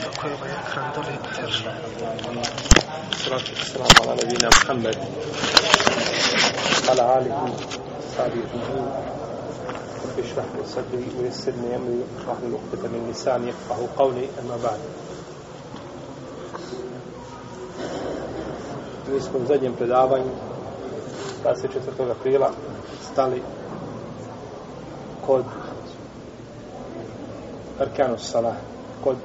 الصلاة على نبينا محمد وعلى آله وصحبه رب اشرح لي صدري ويسر لي أمري واحلل لي عقدة من لساني يفقه قولي أما بعد Mi smo u zadnjem predavanju 24. aprila stali kod Arkanu Salah, kod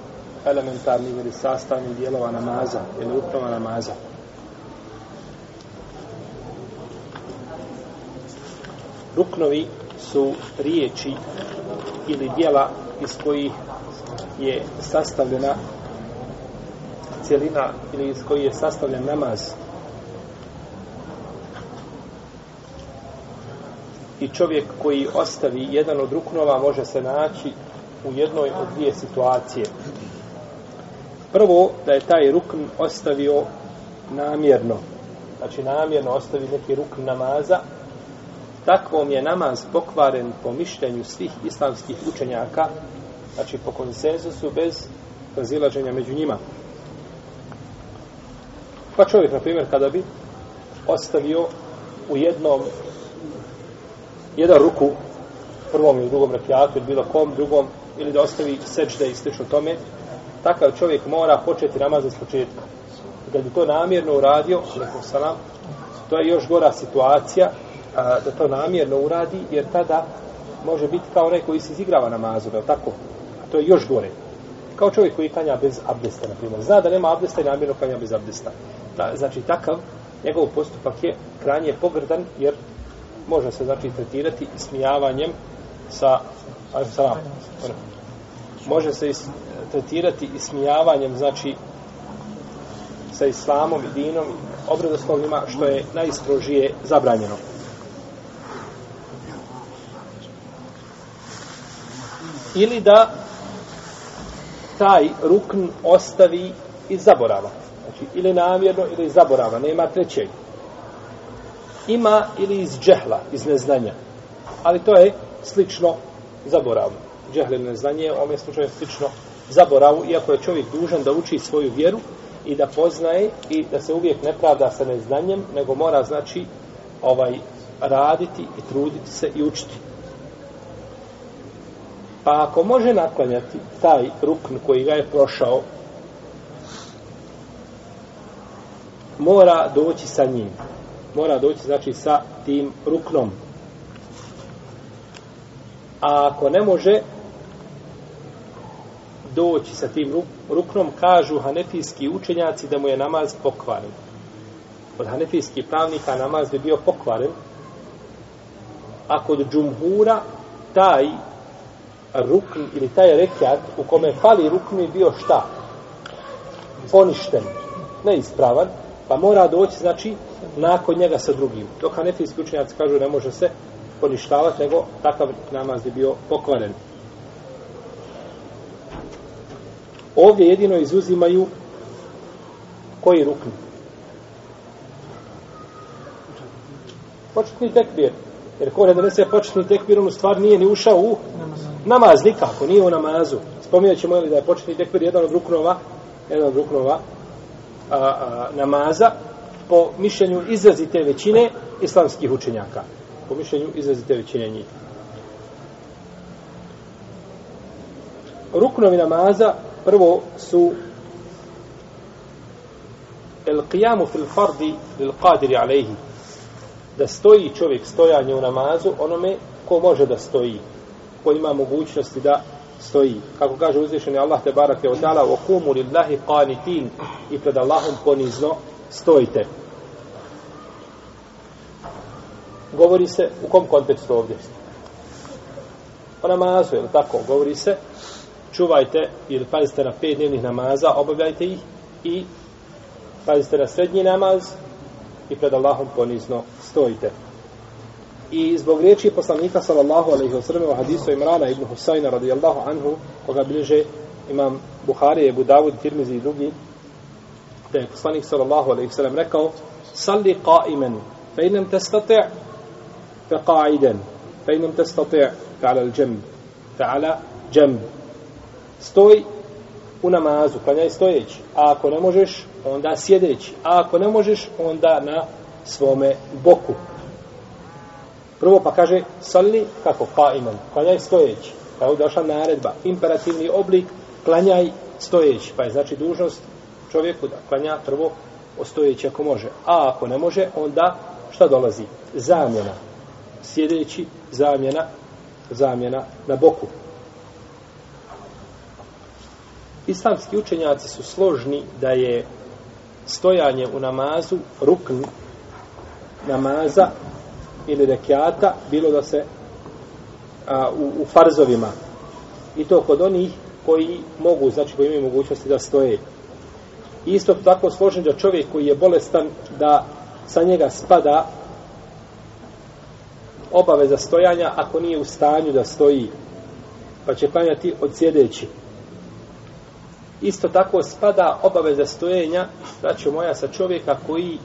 elementarnih ili sastavnih dijelova namaza ili uprava namaza. Ruknovi su riječi ili dijela iz kojih je sastavljena cijelina ili iz kojih je sastavljen namaz. I čovjek koji ostavi jedan od ruknova može se naći u jednoj od dvije situacije. Prvo, da je taj rukn ostavio namjerno. Znači, namjerno ostavi neki rukn namaza. Takvom je namaz pokvaren po mišljenju svih islamskih učenjaka, znači po konsenzusu, bez razilaženja među njima. Pa čovjek, na primjer, kada bi ostavio u jednom jedan ruku prvom ili drugom rekiatu ili bilo kom drugom ili da ostavi sečde i slično tome, takav čovjek mora početi namaz s početka. Kad bi to namjerno uradio, salam, to je još gora situacija a, da to namjerno uradi, jer tada može biti kao onaj koji se izigrava namazu, da tako? A to je još gore. Kao čovjek koji kanja bez abdesta, na primjer. Zna da nema abdesta i namjerno kanja bez abdesta. Da, znači, takav, njegov postupak je kranje pogrdan, jer može se, znači, tretirati ismijavanjem sa, ajde, salam, može se is, tretirati ismijavanjem, znači, sa islamom i dinom, obradoslovnima, što je najstrožije zabranjeno. Ili da taj rukn ostavi iz zaborava. Znači, ili namjerno, ili iz zaborava. Nema trećeg. Ima ili iz džehla, iz neznanja. Ali to je slično zaboravu džehle neznanje, u je slučaju slično zaboravu, iako je čovjek dužan da uči svoju vjeru i da poznaje i da se uvijek ne pravda sa neznanjem, nego mora, znači, ovaj raditi i truditi se i učiti. Pa ako može naklanjati taj rukn koji ga je prošao, mora doći sa njim. Mora doći, znači, sa tim ruknom. A ako ne može doći sa tim ruknom, kažu hanefijski učenjaci da mu je namaz pokvaren. Od hanefijskih pravnika namaz bi bio pokvaren, a kod džumhura taj rukn ili taj rekat u kome fali rukn je bio šta? Poništen, neispravan, pa mora doći, znači, nakon njega sa drugim. Dok hanefijski učenjaci kažu ne može se poništavati, nego takav namaz je bio pokvaren. Ovdje jedino izuzimaju koji rukni? Početni tekbir. Jer ko ne donese početni tekbir, on u stvar nije ni ušao u namaz nikako, nije u namazu. Spominjat ćemo da je početni tekbir jedan od ruknova, jedan od ruknova a, a, namaza po mišljenju izrazite većine islamskih učenjaka. Po mišljenju izrazite većine njih. Ruknovi namaza prvo su el qiyamu fil fardi lil qadiri alejhi da stoji čovjek stojanje u namazu onome ko može da stoji ko ima mogućnosti da stoji. Kako kaže uzvišeni Allah te barake od ta'ala wa kumu lillahi qanitin i pred Allahom ponizno stojite. Govori se u kom kontekstu ovdje? O namazu, je tako? Govori se čuvajte ili pazite na pet dnevnih namaza, obavljajte ih i pazite na srednji namaz i pred Allahom ponizno stojite. I zbog riječi poslanika sallallahu alaihi wa sallam u hadisu Imrana ibn Husayna radijallahu anhu koga bliže imam Buhari, Ebu Davud, Tirmizi i drugi da je poslanik sallallahu alaihi wa sallam rekao salli qa'iman fa inam testati' fa qa'idan fa inam testati' fa ala al-jamb fa ala jamb stoj u namazu, klanjaj stojeći. A ako ne možeš, onda sjedeći. A ako ne možeš, onda na svome boku. Prvo pa kaže, sali kako pa imam, klanjaj stojeći. Pa je došla naredba, imperativni oblik, klanjaj stojeći. Pa je znači dužnost čovjeku da klanja prvo stojeći ako može. A ako ne može, onda šta dolazi? Zamjena. Sjedeći, zamjena, zamjena na boku. Islamski učenjaci su složni da je stojanje u namazu rukn namaza ili rekiata bilo da se a, u, u farzovima i to kod onih koji mogu, znači koji imaju mogućnosti da stoje. Isto tako složen da čovjek koji je bolestan da sa njega spada obaveza stojanja ako nije u stanju da stoji pa će klanjati od sjedeći isto tako spada obaveza stojenja braćo moja sa čovjeka koji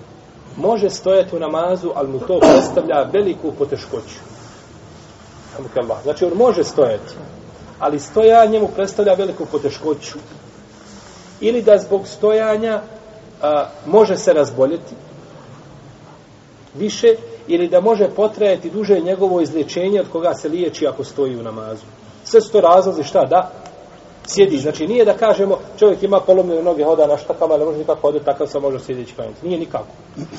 može stojati u namazu ali mu to predstavlja veliku poteškoću. Znači on može stojati ali stojanje mu predstavlja veliku poteškoću. Ili da zbog stojanja a, može se razboljeti više ili da može potrajati duže njegovo izlječenje od koga se liječi ako stoji u namazu. Sve su to razlozi šta da sjedi. Znači nije da kažemo čovjek ima polomljene noge, hoda na štakama, ne može nikako hodati, takav se može sjedeći klanjati. Nije nikako.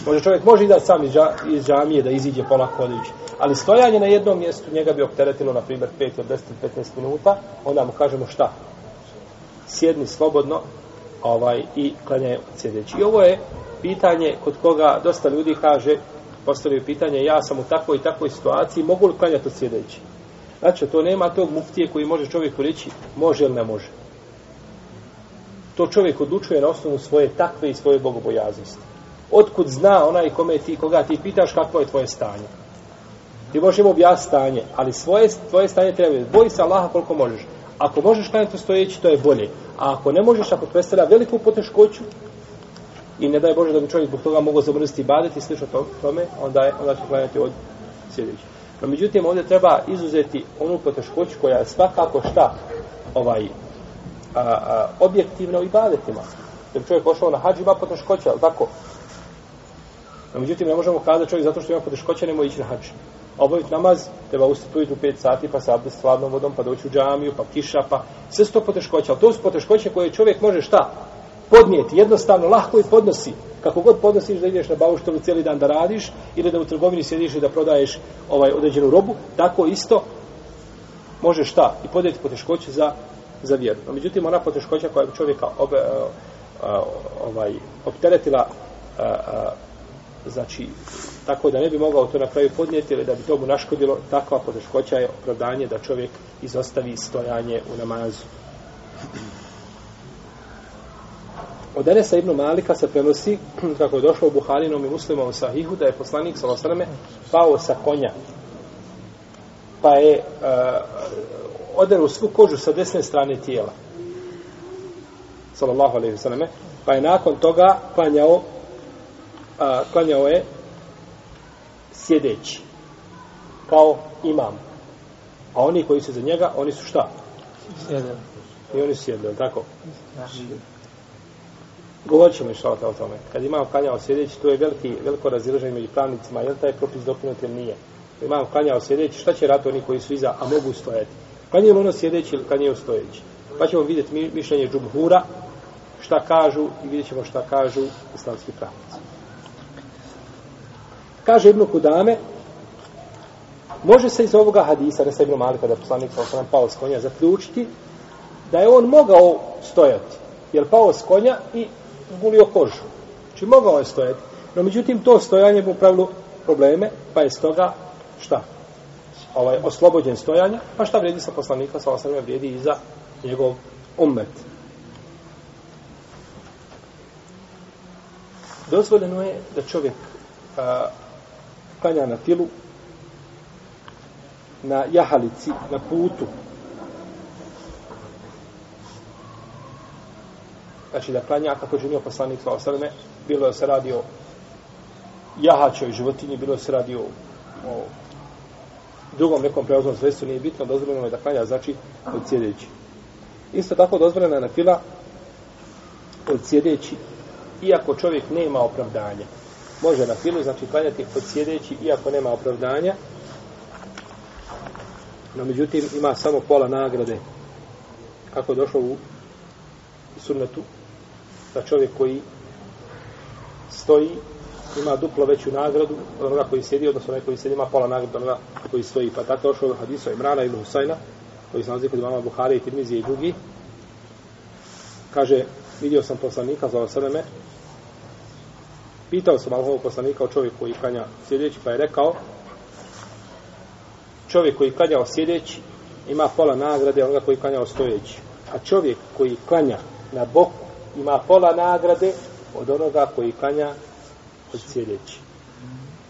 Može čovjek može i da sam iz, iz džamije da iziđe polako hodajući. Ali stojanje na jednom mjestu njega bi opteretilo na primjer 5 od 10 15 minuta, onda mu kažemo šta? Sjedni slobodno ovaj i klanjaj sjedeći. I ovo je pitanje kod koga dosta ljudi kaže postavio pitanje, ja sam u takvoj i takvoj situaciji, mogu li klanjati od sjedeći? Znači, to nema tog muftije koji može čovjeku reći, može ili ne može. To čovjek odlučuje na osnovu svoje takve i svoje bogobojaznosti. Otkud zna onaj kome ti, koga ti pitaš kakvo je tvoje stanje? Ti možeš im objasniti stanje, ali svoje, tvoje stanje treba. Boji se Allaha koliko možeš. Ako možeš klanjati stojeći, to je bolje. A ako ne možeš, ako predstavlja veliku poteškoću, i ne daj Bože da bi čovjek zbog toga mogao zamrziti i badati i slično tome, onda, je, onda će klanjati od sljedećeg. No, međutim, ovdje treba izuzeti onu poteškoću koja je svakako šta ovaj, a, a, objektivno i ibadetima. Jer čovjek pošao na hađ ima poteškoća, ali tako? No, međutim, ne možemo kazati čovjek zato što ima poteškoća ne može ići na hađ. Obaviti namaz, treba ustati ujutru 5 sati, pa se abdest hladnom vodom, pa doći u džamiju, pa kiša, pa sve su to poteškoće. Ali to su poteškoće koje čovjek može šta? Podnijeti, jednostavno, lahko i podnosi. Kako god podnosiš da ideš na bauštelu cijeli dan da radiš, ili da u trgovini sjediš i da prodaješ ovaj određenu robu, tako isto možeš šta? I podnijeti poteškoće za, za vjeru. No, međutim, ona poteškoća koja bi čovjeka obe, e, ovaj, opteretila a, a, znači, tako da ne bi mogao to na kraju podnijeti ili da bi to mu naškodilo, takva poteškoća je opravdanje da čovjek izostavi stojanje u namazu. Od Enesa ibn Malika se prenosi, kako je došlo u Buharinom i muslimovom sahihu, da je poslanik s.a.v. pao sa konja. Pa je uh, oderu svu kožu sa desne strane tijela. Sallallahu alaihi sallam. Pa je nakon toga klanjao, uh, klanjao je sjedeći. Kao imam. A oni koji su za njega, oni su šta? Sjedeli. I oni su sjedeli, tako? Da. Govorit ćemo išla o tome. Kad imam klanjao sjedeći, to je veliki, veliko razilaženje među pravnicima, je li taj propis dokinut ili nije? Imam imamo klanjao sjedeći, šta će rati oni koji su iza, a mogu stojati? Klanjaju ono sjedeći ili klanjaju stojeći? Pa ćemo vidjeti mišljenje džumhura, šta kažu i vidjet ćemo šta kažu islamski pravnici. Kaže Ibn Kudame, može se iz ovoga hadisa, ne sa Ibn Malika, da poslanik sa osram pao s konja, zaključiti da je on mogao stojati. Jer pao s konja i gulio kožu. Znači mogao je stojati. No međutim to stojanje mu pravilo probleme, pa je stoga šta? Ovaj, oslobođen stojanja, pa šta vrijedi sa poslanika, sa osnovima vrijedi i za njegov ummet. Dozvoljeno je da čovjek a, klanja na tilu, na jahalici, na putu, znači da klanja kako je činio poslanik sa osaleme, bilo da se radi o jahačoj životinji, bilo da se radi o, o drugom nekom prevoznom sredstvu, nije bitno, dozvoljeno je da klanja, znači od sjedeći. Isto tako dozvoljena je na fila od sjedeći, iako čovjek nema opravdanja. Može na filu, znači klanjati od sjedeći, iako nema opravdanja, no međutim ima samo pola nagrade, kako je došlo u sunnetu, da čovjek koji stoji ima duplo veću nagradu od onoga koji sjedi, odnosno onaj koji sjedi ima pola nagradu onoga koji stoji. Pa tako došlo u hadisu Imrana ibn Husajna, koji se nalazi kod imama Buhari i Tirmizije i drugi. Kaže, vidio sam poslanika za osademe, pitao sam Allahovog poslanika o čovjeku koji klanja sjedeći, pa je rekao, čovjek koji klanja sjedeći ima pola nagrade onoga koji klanja stojeći. A čovjek koji klanja na boku ima pola nagrade od onoga koji klanja od sjedeći.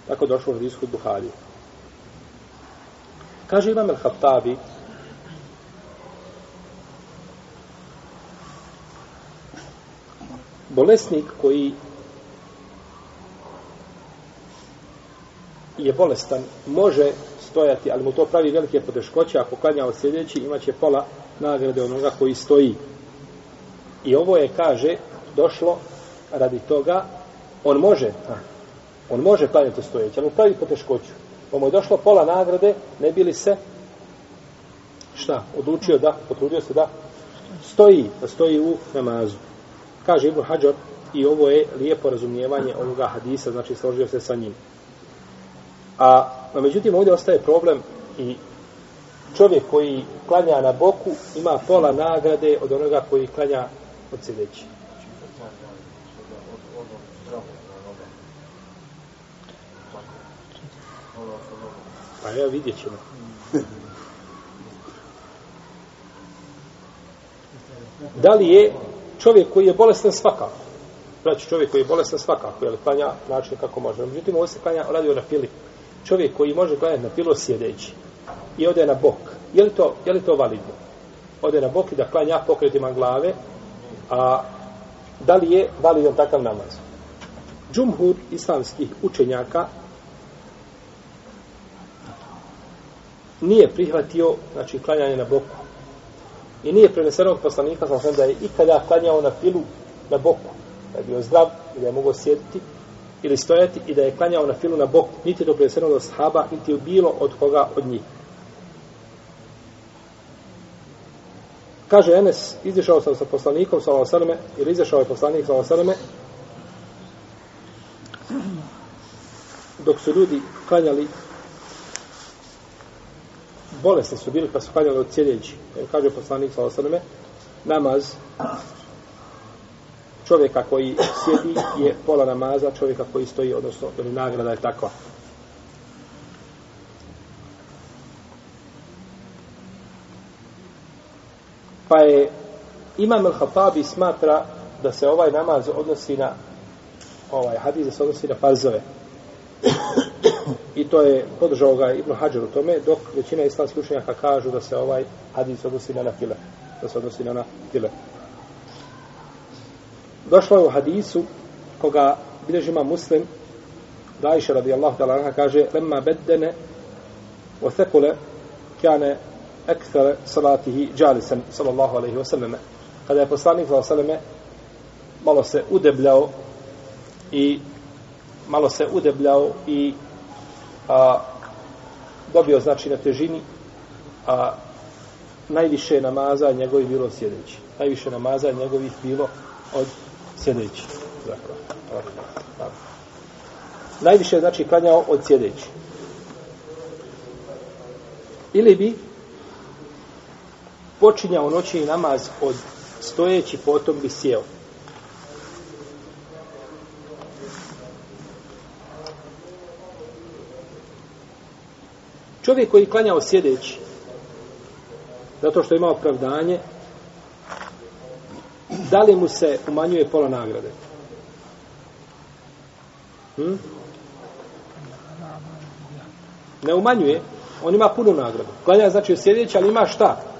Tako došlo u hadisku Buhari. Kaže Imam el-Hattabi, bolesnik koji je bolestan, može stojati, ali mu to pravi velike poteškoće, ako klanja od sljedeći, imaće pola nagrade onoga koji stoji. I ovo je, kaže, došlo radi toga, on može, on može klanjati stojeći, ali pravi poteškoću. Pa je došlo pola nagrade, ne bili se, šta, odlučio da, potrudio se da stoji, da stoji u namazu. Kaže Ibn Hajar, i ovo je lijepo razumijevanje ovoga hadisa, znači složio se sa njim. A, a međutim, ovdje ostaje problem i čovjek koji klanja na boku ima pola nagrade od onoga koji klanja od sjedeći. Pa ja vidjet ćemo. Da li je čovjek koji je bolestan svakako? Znači čovjek koji je bolestan svakako, je li klanja način kako može. Međutim, ovo se klanja, radi o na fili. Čovjek koji može klanjati na filo sjedeći i ode na bok. Je li to, je li to validno? Ode na bok i da klanja pokretima glave, a da li je validan takav namaz? Džumhur islamskih učenjaka nije prihvatio znači klanjanje na boku. I nije preneseno od poslanika sa da je ikada klanjao na filu na boku. Da je bio zdrav i da je mogao sjediti ili stojati i da je klanjao na filu na boku. Niti je to preneseno od sahaba, niti je bilo od koga od njih. Kaže Enes, izišao sam sa poslanikom sa Osaleme, ili izašao je poslanik sa Osaleme, dok su ljudi klanjali bolesni su bili pa su klanjali od sjedeći. Kaže poslanik sa osadome, namaz čovjeka koji sjedi je pola namaza, čovjeka koji stoji, odnosno ili nagrada je takva. Pa je Imam al-Hatabi smatra da se ovaj namaz odnosi na ovaj hadis da se odnosi na farzove. I to je podržao ga Ibn Hajar u tome, dok većina islamskih učenjaka kažu da se ovaj hadis odnosi na nafile. Da se odnosi na nafile. Došlo je u hadisu koga bilježima muslim da Aisha radijallahu ta'ala kaže lemma beddene o thekule kjane ekthare salatihi džalisen sallallahu alaihi wa sallam kada je poslanik sallallahu alaihi wa malo se udebljao i malo se udebljao i a, dobio znači na težini a najviše namaza njegovi bilo sjedeći. Najviše namaza njegovih bilo od sjedeći. Dakle, najviše znači klanjao od sjedeći. Ili bi počinjao noćni namaz od stojeći, potom bi sjeo. Čovjek koji klanjao sjedeći, zato što ima opravdanje, da li mu se umanjuje pola nagrade? Hm? Ne umanjuje, on ima punu nagradu. Klanja znači sjedeći, ali ima šta?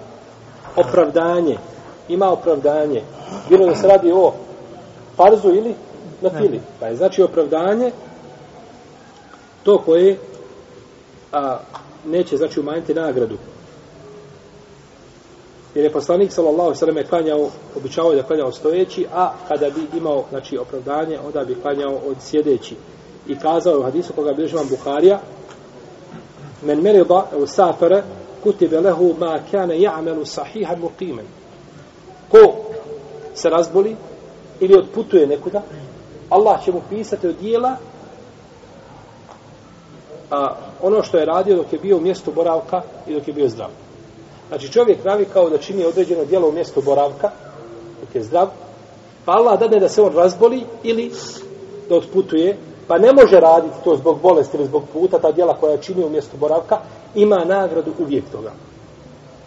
Opravdanje. Ima opravdanje. Bilo da se radi o farzu ili na fili. Pa je znači opravdanje to koje a, neće znači umanjiti nagradu. Jer je poslanik sallallahu sallam klanjao, običavao da klanjao stojeći, a kada bi imao znači, opravdanje, onda bi klanjao od sjedeći. I kazao je u hadisu koga bilježi vam Buharija, men merida u safara kutibe lehu ma kane ja'melu sahihan muqimen. Ko se razboli ili odputuje nekuda, Allah će mu pisati od dijela a, ono što je radio dok je bio u mjestu boravka i dok je bio zdrav. Znači čovjek navikao da čini određeno dijelo u mjestu boravka, dok je zdrav, pa Allah dadne da se on razboli ili da otputuje, pa ne može raditi to zbog bolesti ili zbog puta, ta djela koja čini u mjestu boravka, ima nagradu uvijek toga.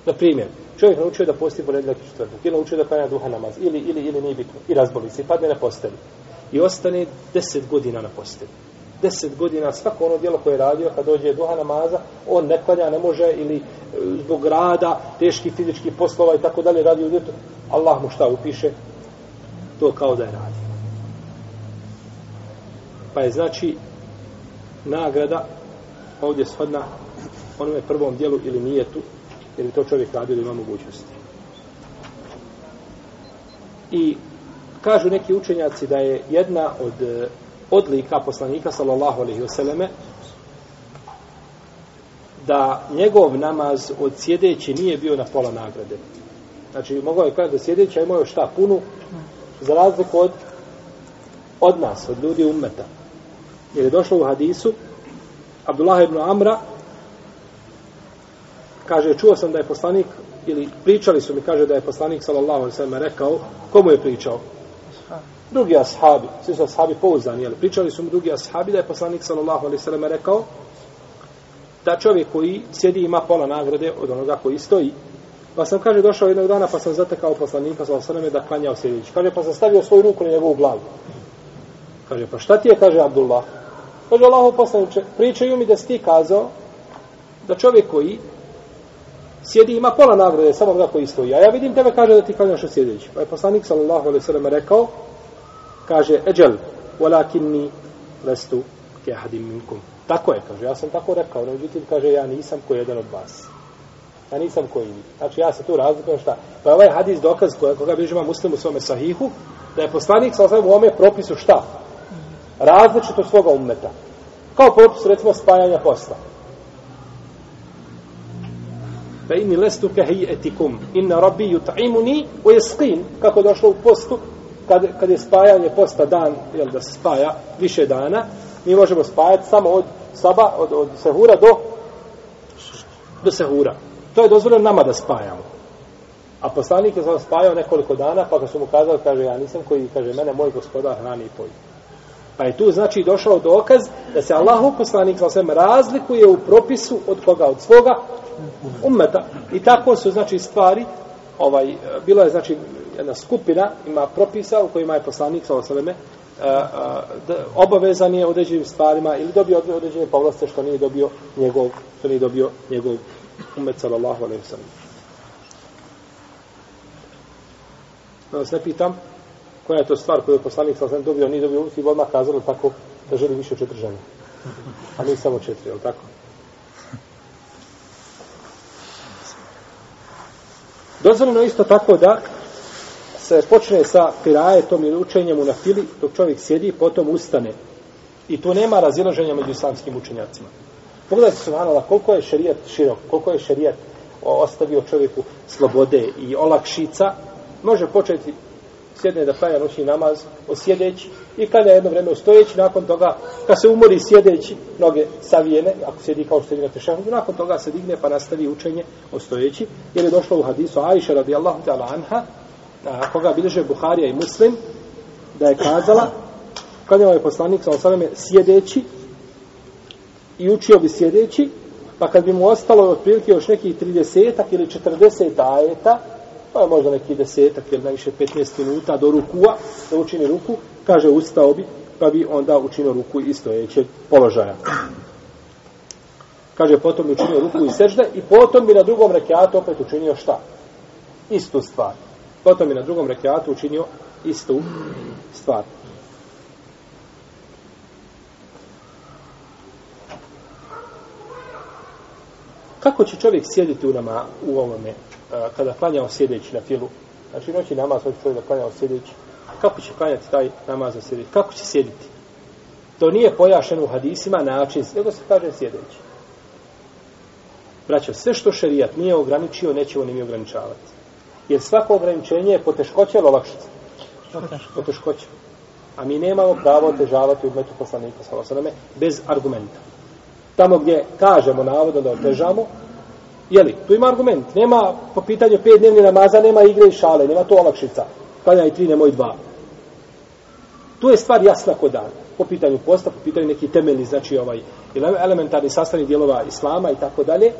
Na primjer, čovjek naučio da posti poredljak i četvrtak, ili naučio da klanja duha namaz, ili, ili, ili nije bitno, i razboli se, i padne na postelju. I ostane deset godina na postelju. deset godina svako ono djelo koje je radio kad dođe duha namaza, on ne klanja, ne može ili e, zbog rada, teški fizički poslova i tako dalje radi u djetu, Allah mu šta upiše? To kao da je radi. Pa je znači nagrada ovdje shodna onome prvom dijelu ili nije tu, je to čovjek radio da ima mogućnosti. I kažu neki učenjaci da je jedna od e, odlika poslanika sallallahu alejhi ve selleme da njegov namaz od sjedeći nije bio na pola nagrade. Znači, mogao je kada da sjedeći, a imao je šta, punu, za razliku od, od nas, od ljudi ummeta. Jer je došlo u hadisu, Abdullah ibn Amra, kaže, čuo sam da je poslanik, ili pričali su mi, kaže da je poslanik, sallallahu alaihi sallam, rekao, komu je pričao? drugi ashabi, svi su ashabi pouzdani, ali pričali su mu drugi ashabi da je poslanik sallallahu alaihi sallam rekao da čovjek koji sjedi ima pola nagrade od onoga koji stoji. Pa sam, kaže, došao jednog dana pa sam zatekao poslanika sallallahu alaihi sallam da klanjao sjedići. Kaže, pa sam stavio svoju ruku na njegovu glavu. Kaže, pa šta ti je, kaže Abdullah? Kaže, Allaho poslaniče, pričaju mi da si ti kazao da čovjek koji sjedi ima pola nagrade, samo ga koji stoji. A ja vidim tebe, kaže, da ti klanjaš sjedići. Pa je poslanik sallallahu alaihi sallam rekao, kaže eđel walakinni lestu kehadim minkum. Tako je kaže ja sam tako rekao no međutim kaže ja nisam ko jedan od vas. Ja nisam koji vi. Znači ja se tu razlikujem šta? Pa ovaj hadis dokaz koga, koga bližima muslim u svome sahihu da je poslanik sa u ome propisu šta? Različito svoga ummeta kao propis recimo spajanja posta fa inni lestu ke etikum inna rabbi yut'imuni wa yasqin kako došlo u postu kad, kad je spajanje posta dan, jel da se spaja više dana, mi možemo spajati samo od saba, od, od sehura do do sehura. To je dozvoljeno nama da spajamo. A poslanik je sam spajao nekoliko dana, pa kad su mu kazali, kaže, ja nisam koji, kaže, mene moj gospodar hrani i poji. Pa je tu znači došao dokaz da se Allahu poslanik sa svem razlikuje u propisu od koga? Od svoga ummeta. I tako su znači stvari, ovaj, bilo je znači jedna skupina ima propisa u kojima je poslanik sa svem eh, eh, obavezan je određenim stvarima ili dobio određene povlaste što nije dobio njegov što nije dobio njegov ummet sallallahu alejhi ve sellem. Da vas ne pitam koja je to stvar koju je poslanik sa dobio, nije dobio i odmah kazali tako da želi više četiri žene. A mi samo četiri, je tako? Dozvoljeno isto tako da se počne sa pirajetom ili učenjem u nafili, dok čovjek sjedi, potom ustane. I tu nema razilaženja među islamskim učenjacima. Pogledajte se, vanala koliko je šerijat širok, koliko je šerijat ostavio čovjeku slobode i olakšica, može početi sjedne da klanja noćni namaz sjedeći i klanja jedno vreme stojeći, nakon toga kad se umori sjedeći, noge savijene, ako sjedi kao što je na tešahudu, nakon toga se digne pa nastavi učenje ostojeći, jer je došlo u hadisu Aisha radijallahu ta'ala anha, a, koga bilježe Buharija i Muslim, da je kazala, klanjao je poslanik sa osaleme sjedeći i učio bi sjedeći, pa kad bi mu ostalo otprilike još nekih 30 ili 40 ajeta, pa je možda neki desetak ili najviše 15 minuta do rukua, da učini ruku, kaže ustao bi, pa bi onda učinio ruku iz stojećeg položaja. Kaže, potom bi učinio ruku i sežde i potom bi na drugom rekiatu opet učinio šta? Istu stvar. Potom bi na drugom rekiatu učinio istu stvar. Kako će čovjek sjediti u nama u ovome, a, kada klanjao sjedeći na filu? Znači, noći namaz hoće čovjek da klanjao sjedeći. Kako će klanjati taj namaz za sjedeći? Kako će sjediti? To nije pojašeno u hadisima način, nego se kaže sjedeći. Braćo, sve što šerijat nije ograničio, nećemo ni mi ograničavati. Jer svako ograničenje je poteškoće ili olakšica? Poteškoće. A mi nemamo pravo otežavati umetu poslanika sa bez argumenta. Tamo gdje kažemo navodno da otežamo, jeli, tu ima argument. Nema po pitanju pet dnevni namaza, nema igre i šale, nema to olakšica. Klanjaj tri, nemoj dva. Tu je stvar jasna kod dan. Po pitanju posta, po pitanju neki temeljni, znači ovaj elementarni sastavni dijelova islama i tako dalje.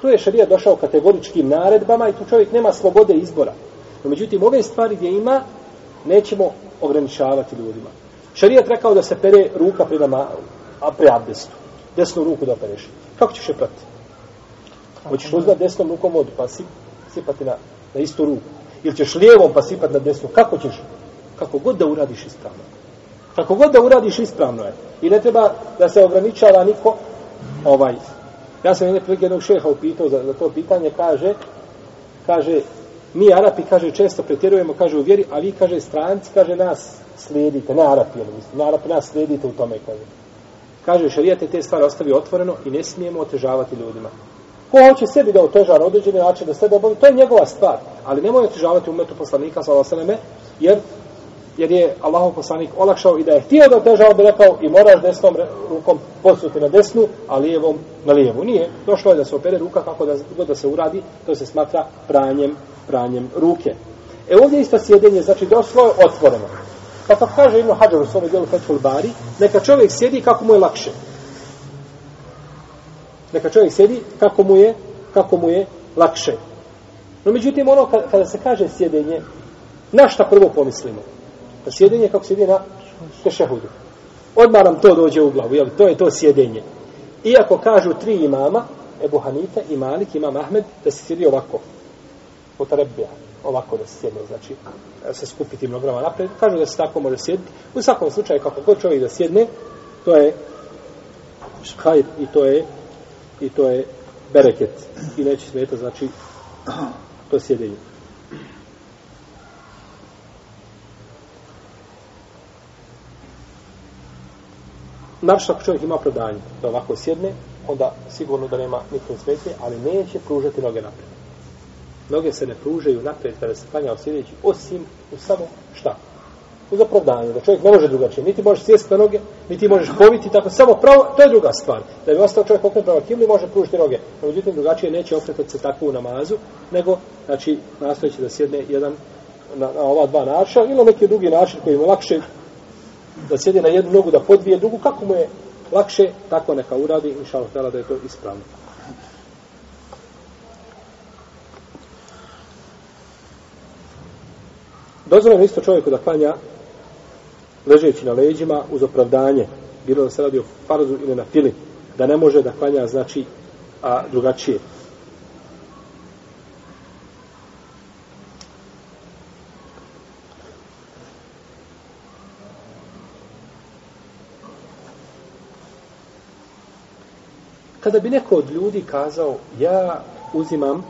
Tu je šarija došao kategoričkim naredbama i tu čovjek nema slobode izbora. No, međutim, ove stvari gdje ima, nećemo ograničavati ljudima. Šarijat rekao da se pere ruka pri, nama, a pri abdestu. Desnu ruku da opereš. Kako ćeš je prati? Hoćeš uzeti desnom rukom vodu pa si, sipati na, na istu ruku. Ili ćeš lijevom pa sipati na desnu. Kako ćeš? Kako god da uradiš ispravno. Kako god da uradiš ispravno je. I ne treba da se ograničava niko ovaj. Ja sam jedne prilike jednog šeha upitao za, za to pitanje, kaže, kaže, mi Arapi, kaže, često pretjerujemo, kaže, u vjeri, a vi, kaže, stranci, kaže, nas slijedite, ne Arapi, ali mislim, ne Arapi, nas slijedite u tome, kaže. Kaže, šarijate te stvari ostavi otvoreno i ne smijemo otežavati ljudima. Ko hoće sebi da oteža na određeni način, da sebe obavi, to je njegova stvar. Ali nemoj otežavati umetu poslanika, sa jer jer je Allahov poslanik olakšao i da je htio da otežao bi rekao i moraš desnom rukom posuti na desnu, a lijevom na lijevu. Nije. Došlo je da se opere ruka kako da, god da se uradi, to se smatra pranjem, pranjem ruke. E ovdje isto sjedenje, znači došlo je otvoreno. Pa kako kaže Ibn Hajar u svome dijelu Fethul Bari, neka čovjek sjedi kako mu je lakše. Neka čovjek sjedi kako mu je, kako mu je lakše. No međutim, ono kada, kada se kaže sjedenje, na šta prvo pomislimo? Na sjedenje kako sjedi na tešehudu. Odmah nam to dođe u glavu, jel? To je to sjedenje. Iako kažu tri imama, Ebu Hanife i Malik, imam Ahmed, da se sjedi ovako. Potrebija. Ovako da se sjedne, znači, e, se skupiti mnograma napred. Kažu da se tako može sjediti. U svakom slučaju, kako god čovjek da sjedne, to je hajt i to je i to je bereket. I neće smeta, znači, to sjedenje. Naravno, ako čovjek ima prodanje, da ovako sjedne, onda sigurno da nema nikakve smetnje, ali neće pružati noge napred. Noge se ne pružaju napred kada se klanja sjedeći, osim u samo šta? Uz opravdanje, da čovjek ne može drugačije. Niti možeš sjesti na noge, niti možeš poviti, tako samo pravo, to je druga stvar. Da bi ostao čovjek okret prema kibli, može pružiti noge. No, međutim, drugačije neće okretati se tako u namazu, nego, znači, nastojeći da sjedne jedan na, na ova dva načina, ili neki drugi način koji mu lakše da sjedi na jednu nogu, da podvije drugu, kako mu je lakše, tako neka uradi, inša Allah, da je to ispravno. Dozvoljeno isto čovjeku da klanja ležeći na leđima uz opravdanje, bilo da se radi o farzu ili na fili, da ne može da klanja, znači, a drugačije. Kada bi neko od ljudi kazao, ja uzimam,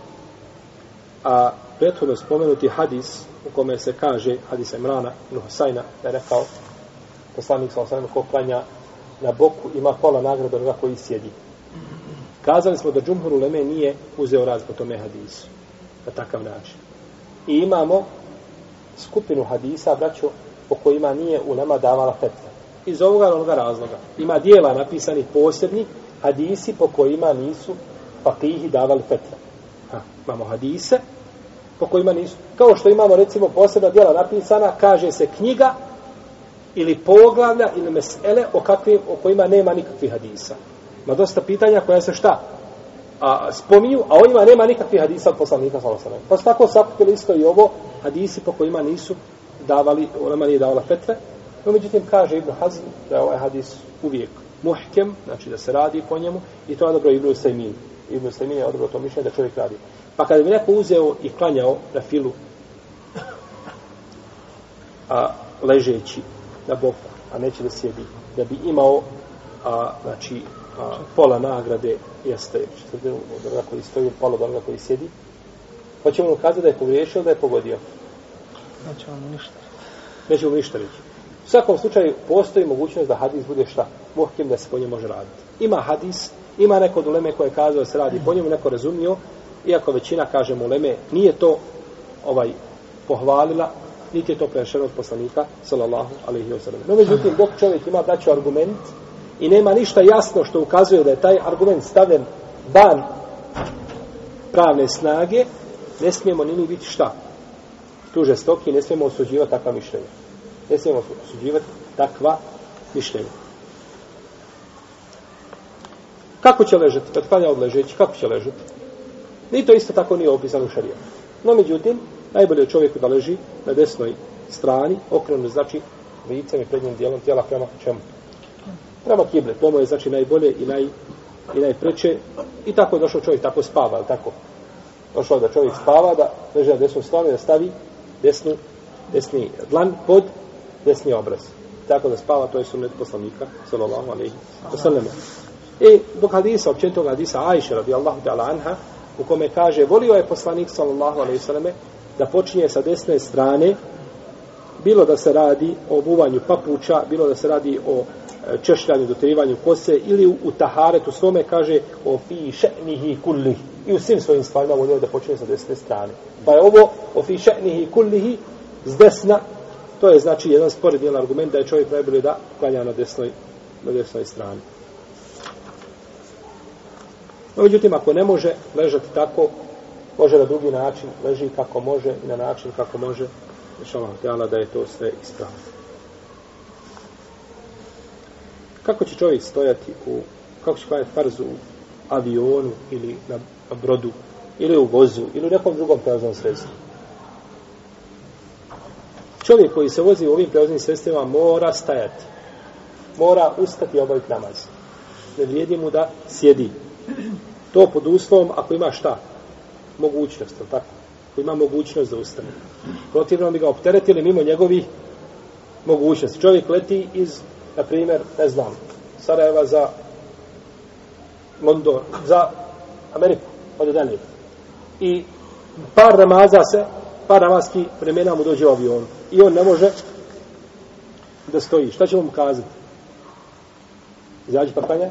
a prethodno spomenuti hadis u kome se kaže, hadis Imrana ibn Husajna, da je rekao, poslanik sa osanem ko klanja na boku, ima pola nagrada onoga koji sjedi. Kazali smo da Džumhur Uleme nije uzeo raz po tome hadisu, na takav način. I imamo skupinu hadisa, braćo, po kojima nije u nama davala fetva. Iz ovoga onoga razloga. Ima dijela napisani posebni, hadisi po kojima nisu papihi davali fetva. Ha, imamo hadise po kojima nisu. Kao što imamo recimo posebna djela napisana, kaže se knjiga ili poglavlja ili mesele o, kakvim, o kojima nema nikakvih hadisa. Ma dosta pitanja koja se šta? A, spominju, a o njima nema nikakvih hadisa od poslanika sallallahu. Pa su tako sakupili isto i ovo hadisi po kojima nisu davali, ona nije davala fetve. No, međutim, kaže Ibn Hazm da je ovaj hadis uvijek muhkem, znači da se radi po njemu, i to je dobro Ibn Usaymin. Ibn Usaymin je odobro to mišljenje da čovjek radi. Pa kada bi neko uzeo i klanjao na filu, a ležeći na boku, a neće da sjedi, da bi imao a, znači, a, pola nagrade jeste četvrtinu od onoga koji stoji, pola od onoga koji sjedi. Hoćemo mu kazati da je pogriješio da je pogodio. Nećemo mu ništa. Nećemo mu ništa reći. U svakom slučaju postoji mogućnost da hadis bude šta? Muhkim da se po njemu može raditi. Ima hadis, ima neko od uleme koje je kazao da se radi po njemu, neko razumio, iako većina, kažem, uleme, nije to ovaj pohvalila, niti je to prešeno od poslanika, sallallahu alaihi wa sallam. No, međutim, dok čovjek ima braću argument i nema ništa jasno što ukazuje da je taj argument stavljen van pravne snage, ne smijemo ni mi biti šta? Tu žestoki, ne smijemo osuđivati takva mišljenja. Ne smijemo osuđivati takva mišljenja. Kako će ležati? Kad klanja od ležeći, kako će ležati? Ni to isto tako nije opisano u šarijetu. No, međutim, najbolje je čovjeku da leži na desnoj strani, okrenut znači licem i prednjim dijelom tijela prema čemu? Prema kible. To mu je znači najbolje i, naj, i najpreće. I tako je došao čovjek, tako spava, ali tako? Došao da čovjek spava, da leži na desnu stranu i da stavi desnu, desni dlan pod desni obraz. Tako da spava, to je sunnet poslanika, sallallahu alaihi wa sallam. E, dok hadisa, općenitog hadisa Ajše, radijallahu ta'ala anha, u kome kaže, volio je poslanik, sallallahu alaihi ve selleme da počinje sa desne strane, bilo da se radi o obuvanju papuča, bilo da se radi o e, češljanju, doterivanju kose, ili u, u taharetu svome kaže o fi še'nihi kullih. I u svim svojim stvarima volio da počinje sa desne strane. Pa je ovo o fi še'nihi kullihi s desna, to je znači jedan sporedni argument da je čovjek najbolje da klanja na desnoj, na desnoj strani. No, međutim, ako ne može ležati tako, može na drugi način, leži kako može i na način kako može, inšallah htjala da je to sve ispravno. Kako će čovjek stojati u, kako će klanjati farzu u avionu ili na brodu, ili u vozu, ili u nekom drugom prevoznom sredstvu? Čovjek koji se vozi u ovim prevoznim sredstvima mora stajati. Mora ustati i obaviti namaz. Ne vrijedi mu da sjedi. To pod uslovom ako ima šta? Mogućnost, ali tako? Ako ima mogućnost da ustane. Protivno bi ga opteretili mimo njegovih mogućnosti. Čovjek leti iz, na primjer, ne znam, Sarajeva za London, za Ameriku, od dalje. I par namaza se, par namazki vremena mu dođe avion. I on ne može da stoji. Šta će mu kazati? Izađi pa kanja?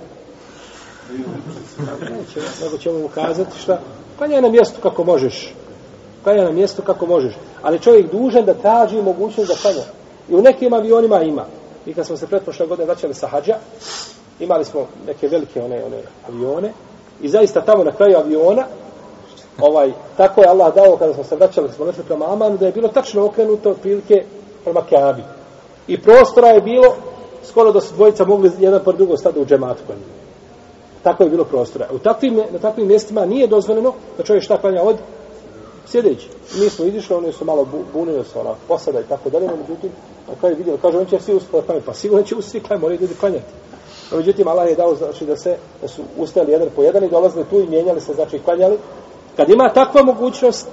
Neće, nego ćemo mu kazati šta? Klanjaj na mjestu kako možeš. Klanjaj na mjestu kako možeš. Ali čovjek dužan da traži mogućnost da klanja. I u nekim avionima ima. I kad smo se pretpošle godine vraćali sa hađa, imali smo neke velike one, one avione i zaista tamo na kraju aviona ovaj, tako je Allah dao kada smo se vraćali, smo našli prema Amanu, da je bilo tačno okrenuto prilike prema Keabi. I prostora je bilo skoro da su dvojica mogli jedan par drugo stati u džematu kod njih. Tako je bilo prostora. U takvim, na takvim mjestima nije dozvoljeno da čovjek šta klanja od sjedeći. Mi smo izišli, oni su malo bunili se ona posada i tako dalje, no međutim, na kraju vidjeli, kaže, on će svi uspjeti klanjati, pa sigurno će svi klanjati, moraju ljudi klanjati. No, međutim, Allah je dao, znači, da se, da su ustali jedan po jedan i dolazili tu i mijenjali se, znači, klanjali. Kad ima takva mogućnost,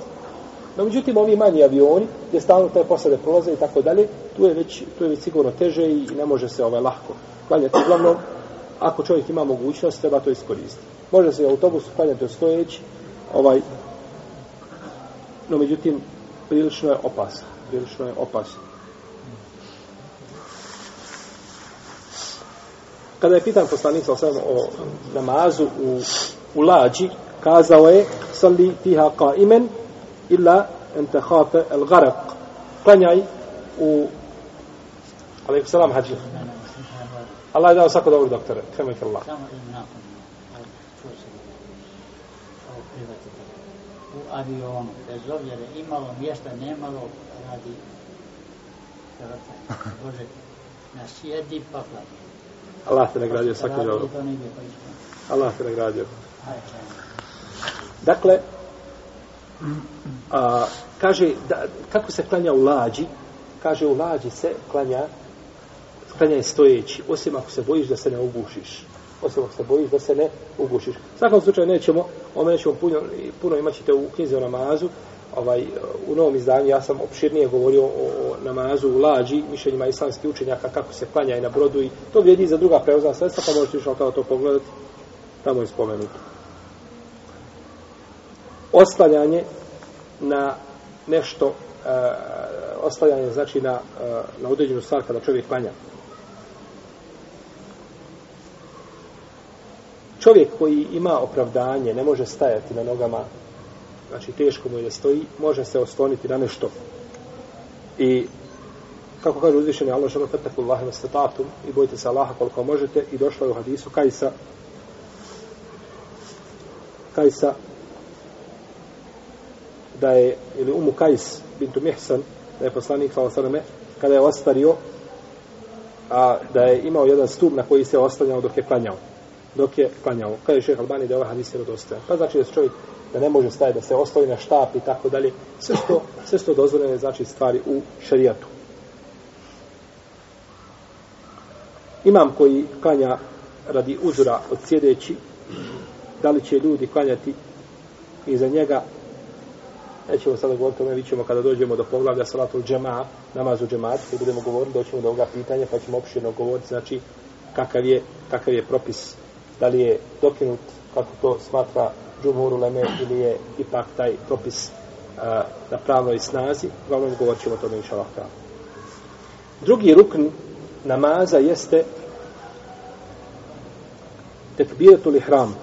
no, međutim, ovi manji avioni, gdje stalno te posade prolaze i tako dalje, tu je već, tu je već sigurno teže i ne može se ovaj lahko klanjati. Uglavnom, ako čovjek ima mogućnost, treba to iskoristiti. Može se u autobusu klanjati stojeći, ovaj, no međutim, prilično je opasno. Prilično je opasno. Kada je pitan poslanik sa o namazu u, u lađi, kazao je, salli fiha ka imen, illa en te hafe el garak. Klanjaj u, alaikum salam, hađi. Allah je dao svako dobro doktore. Kamo ih Allah. Samo im nakon. U avionu, bez obzira imalo mjesta, nemalo, radi srca. Bože, na sjedi pa plati. Allah te nagradio svako dobro. Pa. Allah te nagradio. Dakle, a, kaže, da, kako se klanja u lađi? Kaže, u lađi se klanja, klanjaj stojeći, osim ako se bojiš da se ne ugušiš. Osim ako se bojiš da se ne ugušiš. U svakom slučaju nećemo, ome nećemo puno, puno imat ćete u knjizi o namazu, ovaj, u novom izdanju ja sam opširnije govorio o, o namazu u lađi, mišljenjima islamskih učenjaka, kako se klanja i na brodu i to vrijedi za druga prevozna sredstva, pa možete više to pogledati, tamo je spomenuto. Oslanjanje na nešto, e, oslanjanje znači na, e, na određenu stvar kada čovjek klanja. Čovjek koji ima opravdanje, ne može stajati na nogama, znači teško mu je da stoji, može se osloniti na nešto. I kako kaže uzvišeni Allah žena fetaku Allahe na i bojite se Allaha koliko možete i došlo je u hadisu Kajsa Kajsa da je ili Umu Kajs bintu Mihsan da je poslanik sallallahu kada je ostario a da je imao jedan stup na koji se oslanjao dok je klanjao dok je klanjao. Kaže šeha Albani da je ovaj hadis vjerodostojan. Pa znači da se čovjek da ne može staviti, da se ostavi na štap i tako dalje. Sve što, sve što dozvoljene znači stvari u šarijatu. Imam koji klanja radi uzora od sjedeći, da li će ljudi klanjati iza njega, nećemo sada govoriti o tome, ćemo kada dođemo do poglavlja salatu džema, namazu džemat, kada budemo govoriti, doćemo do ovoga pitanja, pa ćemo opširno govoriti, znači, kakav je, kakav je propis da li je dokinut kako to smatra džumhur uleme ili je ipak taj propis a, na pravnoj snazi. Uglavnom govorit ćemo o tome inša Allah drugi rukn namaza jeste tekbiratul ihram.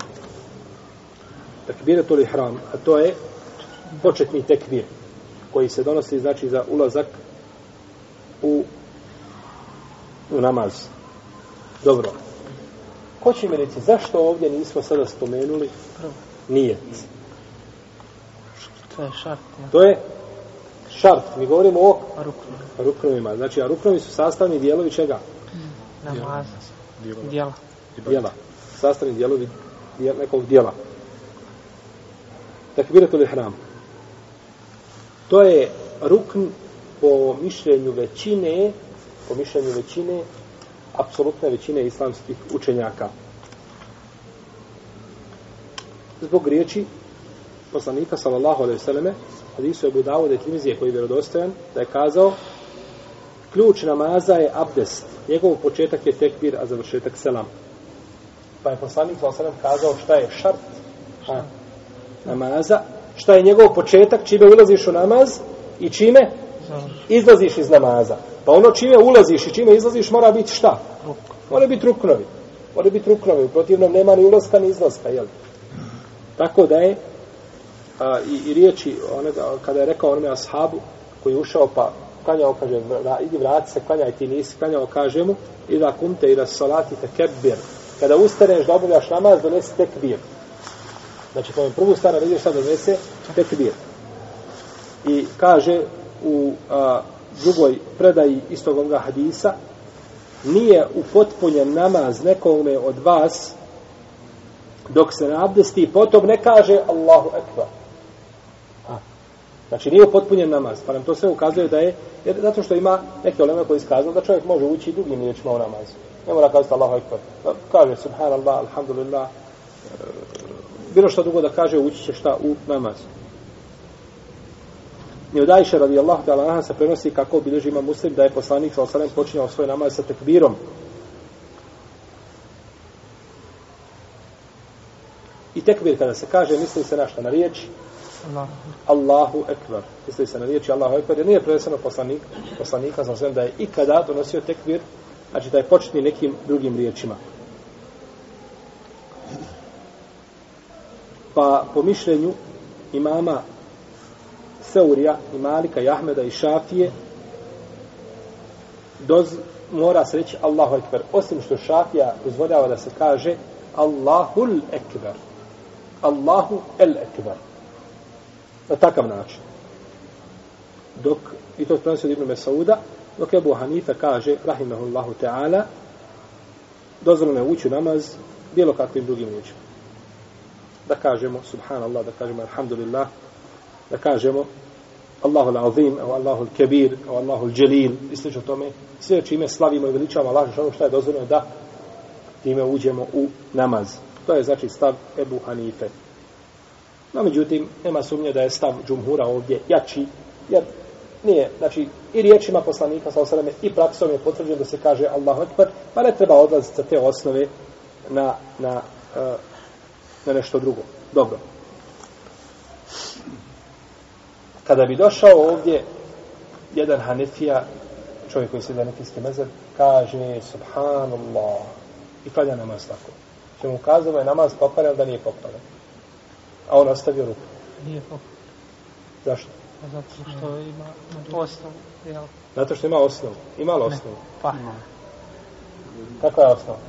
Tekbiratul ihram a to je početni tekbir koji se donosi znači za ulazak u u namaz. Dobro. Ko će mi reći, zašto ovdje nismo sada spomenuli nijet? To je šart. Ja. To je šart. Mi govorimo o Ruknu. ruknovima. Znači, a ruknovi su sastavni dijelovi čega? Namaz. Dijela. Dijela. Sastavni dijelovi dijel, nekog dijela. Takbiratul ihram. To je rukn po mišljenju većine po mišljenju većine apsolutne većine islamskih učenjaka. Zbog riječi poslanika sallallahu alejhi ve selleme hadisu Abu Davuda i Tirmizije koji je vjerodostojan da je kazao ključ namaza je abdest. Njegov početak je tekbir, a završetak selam. Pa je poslanik sallallahu alejhi ve kazao šta je šart a, namaza, šta je njegov početak, čime ulaziš u namaz i čime izlaziš iz namaza. Pa ono čime ulaziš i čime izlaziš mora biti šta? Mora biti ruknovi. Mora biti ruknovi. U protivnom nema ni ulaska ni izlaska. Jel? Tako da je a, i, i riječi onoga, kada je rekao onome ashabu koji je ušao pa klanjao, kaže, vra, idi vrati se, klanjaj ti nisi, klanjao, kaže mu, i da kumte i da salati te kebir. Kada ustaneš da obavljaš namaz, donesi tekbir. Znači, to je prvu stara, vidiš sad donese tekbir. I kaže u a, drugoj predaji istog ovoga hadisa, nije upotpunjen namaz nekome od vas dok se nabdesti i potom ne kaže Allahu Ekber. A, znači nije upotpunjen namaz, pa nam to sve ukazuje da je, jer zato što ima neke oleme koji iskazuju da čovjek može ući drugim riječima u namaz. Ne mora kazati Allahu Ekber. Pa kaže Subhanallah, Alhamdulillah, e, bilo što drugo da kaže ući će šta u namaz. I od Ajše radijallahu ta'ala anha se prenosi kako bilježi ima muslim da je poslanik sa osalem počinjao svoj namaz sa tekbirom. I tekbir kada se kaže, misli se na šta? Na riječ? Allah. Allahu ekber. Misli se na riječi Allahu ekber. Jer nije preneseno poslanik, poslanika sa osalem da je ikada donosio tekbir, znači da je početni nekim drugim riječima. Pa po mišljenju imama Seurija i Malika i Ahmeda i Šafije doz, mora se reći Allahu Ekber. Osim što Šafija dozvoljava da se kaže Allahul Ekber. Allahu El Ekber. Na takav način. Dok, i to prenosi od Ibn Mesauda, dok Ebu Hanife kaže, rahimahullahu ta'ala, dozvoljeno je ući namaz bilo kakvim drugim riječima. Da kažemo, subhanallah, da kažemo, alhamdulillah, da kažemo Allahu al-azim, au Allahu al-kabir, au Allahu al-jalil, i slično tome, sve čime slavimo i veličamo Allah, što ono što je dozvoljeno da time uđemo u namaz. To je znači stav Ebu Hanife. No, međutim, nema sumnje da je stav džumhura ovdje jači, jer nije, znači, i riječima poslanika, sa osaleme, i praksom je potvrđeno da se kaže Allahu Ekber, pa ne treba odlaziti sa te osnove na, na, eh, na nešto drugo. Dobro. Kada bi došao ovdje jedan Hanefija, čovjek koji se da nekijski mezar, kaže Subhanallah i klanja namaz tako. Če mu kazao je namaz pokvaren, da nije pokvaren. A on ostavio ruku. Nije pokvaren. Zašto? Pa zato što ima osnovu, jel? Zato što ima osnovu. Ima li osnovu? Pa. Kakva je osnova?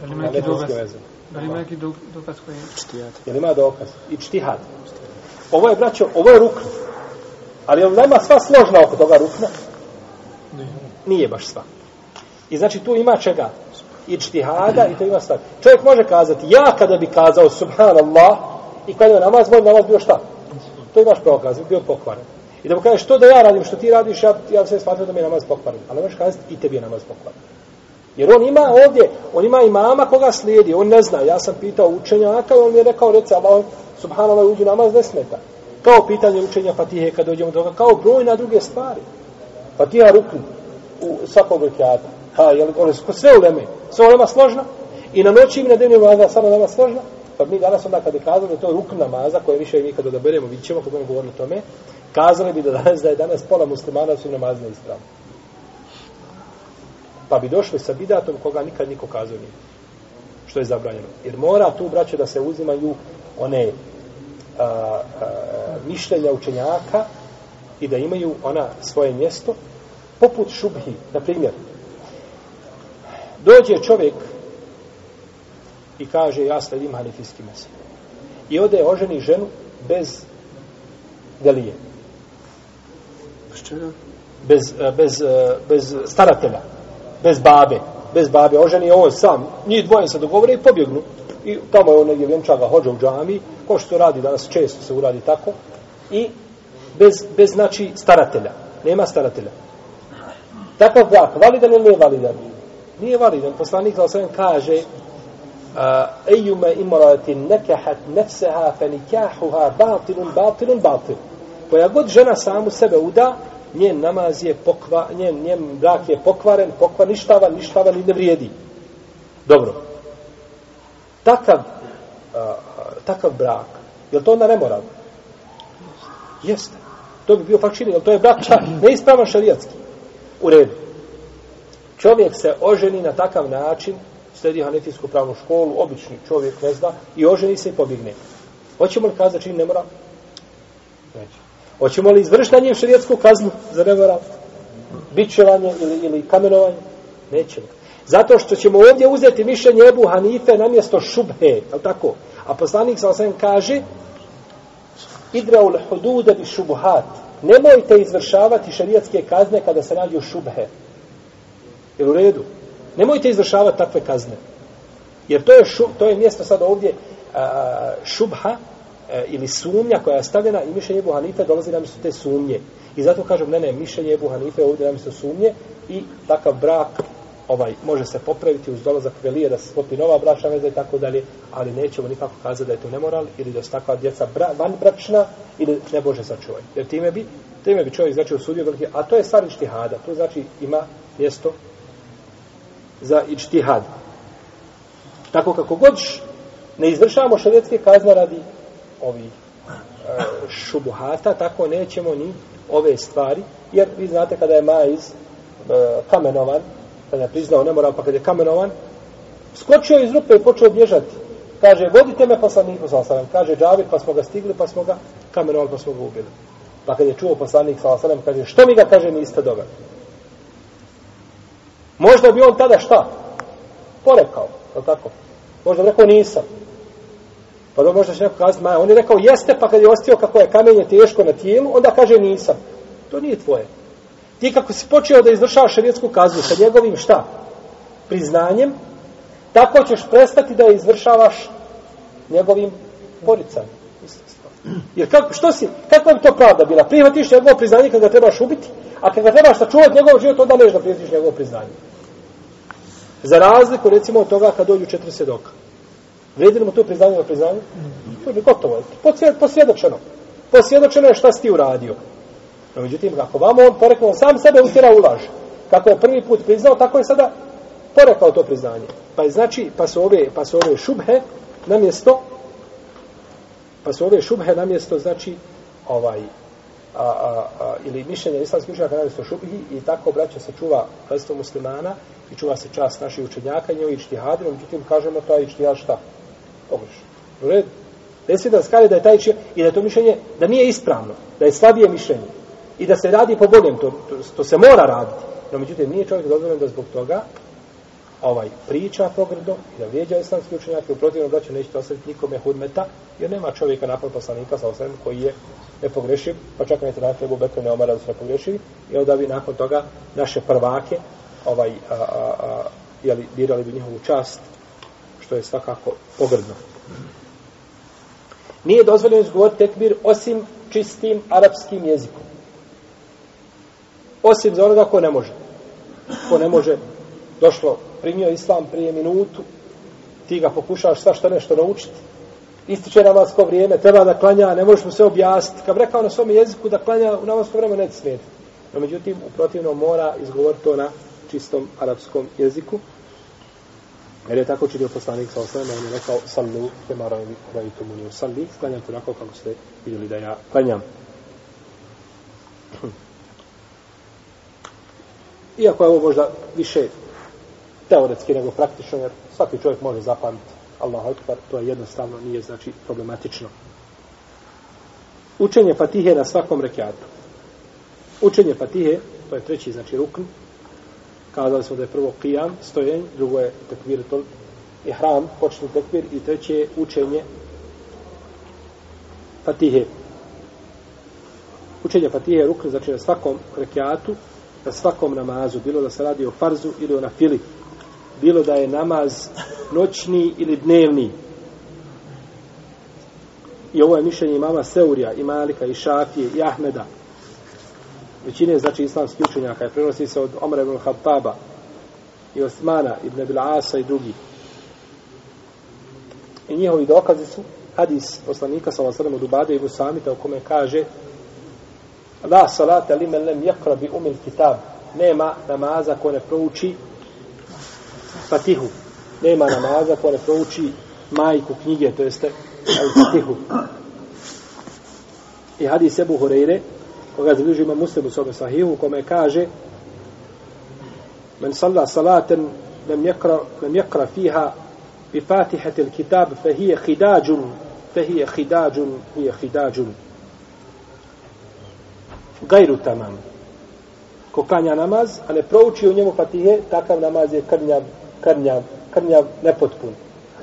Da li ima neki dokaz? Da li ima neki dokaz koji je... Čtijat. Jel ima dokaz? I čtihad. Ovo je, braćo, ovo je rukn. Ali on nema sva složna oko toga rukna? Nije baš sva. I znači tu ima čega? I čtihada i to ima sva. Čovjek može kazati, ja kada bi kazao subhanallah i kada je namaz, moj namaz bio šta? To imaš pravo kazati, bio pokvaren. I da mu kažeš, što da ja radim, što ti radiš, ja, ja sve smatram da mi je namaz pokvaren. Ali možeš kazati, i tebi je namaz pokvaren. Jer on ima ovdje, on ima imama koga slijedi, on ne zna. Ja sam pitao učenjaka i on mi je rekao, reci, Allah, subhanallah, uđu namaz ne smeta. Kao pitanje učenja Fatihe kad dođemo do toga, kao brojna druge stvari. Fatiha ruku u svakog rekiata. Ha, jel, li, one su sve uleme, sve ulema složna. I na noći im na dnevnim namaza samo nama složna. Pa mi danas onda kad je kazali da je to namaza, koje više mi kad odaberemo, vidit ćemo kako govorili o tome, kazali bi da danas da je danas pola muslimana su namazne ispravne. Pa bi došli sa bidatom koga nikad niko kazao nije. Što je zabranjeno. Jer mora tu, braće, da se uzimaju one a, a, mišljenja učenjaka i da imaju ona svoje mjesto poput šubhi. Na primjer, dođe čovjek i kaže ja sledim hanefijski mesel. I ode oženi ženu bez delije. Bez čega? Bez, bez, bez staratelja. Bez babe. Bez babe. Oženi je on sam. Njih dvoje se dogovore i pobjegnu. I tamo je on negdje vjenčaga hođa u džami. Ko što radi danas često se uradi tako. I bez, bez znači staratelja. Nema staratelja. Takav brak, validan ili nije validan? Nije validan. Poslanik za osvijem kaže ejume imorati nekahat nefseha fe nikahuha batilun, batilun, batil. Koja god žena samu sebe uda, njen namaz je pokva, njen, njen brak je pokvaren, pokva ništava, ništava ni ne vrijedi. Dobro. Takav, a, takav brak, je li to onda nemoral? Jeste. To bi bio fakt čini, to je brak čak neispravan šarijatski. U redu. Čovjek se oženi na takav način, sledi hanefijsku pravnu školu, obični čovjek ne zna, i oženi se i pobjegne. Hoćemo li kazati čini nemoral? Neće. Hoćemo li izvršiti na njem šarijetsku kaznu za nemoral? Bićevanje ili, ili kamenovanje? Nećemo. Zato što ćemo ovdje uzeti mišljenje Ebu Hanife na mjesto šubhe, je tako? A poslanik sa osam kaže Idraul hudude bi šubuhat. Nemojte izvršavati šarijatske kazne kada se nađu šubhe. Jel u redu? Nemojte izvršavati takve kazne. Jer to je, šu, to je mjesto sad ovdje a, šubha a, ili sumnja koja je stavljena i mišljenje Ebu Hanife dolazi na mjesto te sumnje. I zato kažem, ne, ne, mišljenje Ebu Hanife ovdje na mjesto sumnje i takav brak ovaj može se popraviti uz dolazak velije da se sklopi nova bračna veza i tako dalje, ali nećemo nikako kazati da je to nemoral ili da su takva djeca bra, van bračna ili ne bože sačuvaj. Jer time bi, time bi čovjek znači osudio velike, a to je stvar ištihada, to znači ima mjesto za ištihad. Tako kako god ne izvršavamo šarijetske kazne radi ovih e, šubuhata, tako nećemo ni ove stvari, jer vi znate kada je majz e, kamenovan, kada je priznao nemoral, pa kada je kamenovan, skočio iz rupe i počeo bježati. Kaže, vodite me poslaniku, sallam. Kaže, Džavi, pa smo ga stigli, pa smo ga kamenovali, pa smo ga ubili. Pa kada je čuo poslanik, sallam, kaže, što mi ga, kaže, niste doveli? Možda bi on tada šta? Porekao, je tako? Možda bi rekao, nisam. Pa dobro, možda će neko kazati, maja, on je rekao, jeste, pa kad je ostio kako je kamenje teško na tijelu, onda kaže, nisam. To nije tvoje. Ti kako si počeo da izvršavaš šarijetsku kaznu sa njegovim šta? Priznanjem, tako ćeš prestati da je izvršavaš njegovim poricanjem. Jer kako, što si, kako bi to pravda bila? Prihvatiš njegovo priznanje kada ga trebaš ubiti, a kada ga trebaš sačuvati njegov život, onda neš da prihvatiš njegovo priznanje. Za razliku, recimo, od toga kad dođu četiri svjedoka. Vredi li mu to priznanje na priznanje? To je gotovo. Posvjedočeno. Posvjedočeno je šta si ti uradio. No, međutim, ako vam on porekao, sam sebe utjera u laž. Kako je prvi put priznao, tako je sada porekao to priznanje. Pa je znači, pa su ove, pa su ove šubhe na mjesto, pa su ove šubhe na mjesto, znači, ovaj, a, a, a, ili mišljenje islamskih učenjaka na mjesto šubhi i tako braća se čuva predstvo muslimana i čuva se čast naših učenjaka i njovi ištihadinom, međutim, kažemo, to je ištihad šta? Pogrešno. U redu. Ne da skali da je taj čija, i da je to mišljenje, da nije ispravno, da je slabije mišljenje i da se radi po boljem, to, to, to se mora raditi. No, međutim, nije čovjek dozvoljen da zbog toga ovaj priča pogrdo i da vrijeđa islamski učenjak i u protivnom braću nećete ostaviti nikome hudmeta, jer nema čovjeka nakon poslanika sa osvijem koji je nepogrešiv, pa čak ne treba Ebu Bekr ne omara da su nepogrešivi, i onda bi nakon toga naše prvake ovaj, a, a, a, jeli, birali bi njihovu čast, što je svakako pogrdno. Nije dozvoljeno izgovoriti tekbir osim čistim arapskim jezikom. Osim za onoga ko ne može. Ko ne može, došlo, primio islam prije minutu, ti ga pokušavaš sva što nešto naučiti, ističe namasko vrijeme, treba da klanja, ne možeš mu sve objasniti. Kad rekao na svom jeziku da klanja u namasko vrijeme, neće smijeti. No, međutim, u protivnom mora izgovoriti to na čistom arapskom jeziku. Jer je tako činio poslanik sa osnovima, on je rekao, sallu, te maraju da salli, klanjam te onako kako ste vidjeli da ja klanjam. Iako je ovo možda više teoretski nego praktično, jer svaki čovjek može zapamtiti Allahu akbar, to je jednostavno, nije znači problematično. Učenje Fatihe na svakom rekiatu. Učenje Fatihe, to je treći, znači rukn, kazali smo da je prvo kijam, stojenj, drugo je tekbir, to je hram, početni tekbir, i treće je učenje Fatihe. Učenje Fatihe rukn, znači na svakom rekiatu, na svakom namazu, bilo da se radi o farzu ili o nafili, bilo da je namaz noćni ili dnevni. I ovo je mišljenje imama Seurija, i Malika, i Šafije, i Ahmeda. Većine, znači, islamski učenjaka je prenosi se od Omra ibn Khattaba i Osmana ibn Abil Asa i drugi. I njihovi dokazi su hadis poslanika sa vasarem od Ubade i Gusamita u kome kaže La salata li men lem jakra bi umil kitab. Nema namaza ko ne prouči Fatihu. Nema namaza ko ne prouči majku knjige, to jeste Fatihu. I hadis Ebu Horeire, koga zabilježi ima muslim u svome sahihu, kome kaže Men salla salaten lem yakra lem yakra fiha bi fatihati al-kitab fa hiya khidajun fa hiya khidajun hiya khidajun gajru tamam ko klanja namaz a ne prouči u njemu fatihe takav namaz je krnjav krnjav, krnjav nepotpun.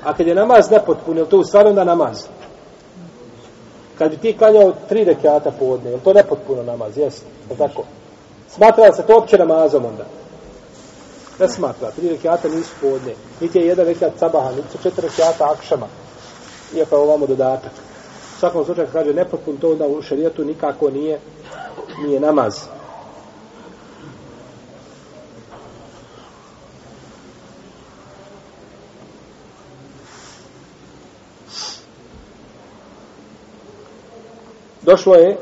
A kad je namaz nepotpun, je to u stvari onda namaz? Kad bi ti klanjao tri rekiata povodne, je to nepotpuno namaz? Jeste, je tako? Smatra se to opće namazom onda? Ne smatra, tri rekiata nisu povodne. Niti je jedan rekiat sabaha, niti su četiri rekiata akšama. Iako je ovamo dodatak. U svakom slučaju kaže nepotpun, to onda u šarijetu nikako nije, nije namaz. Došlo je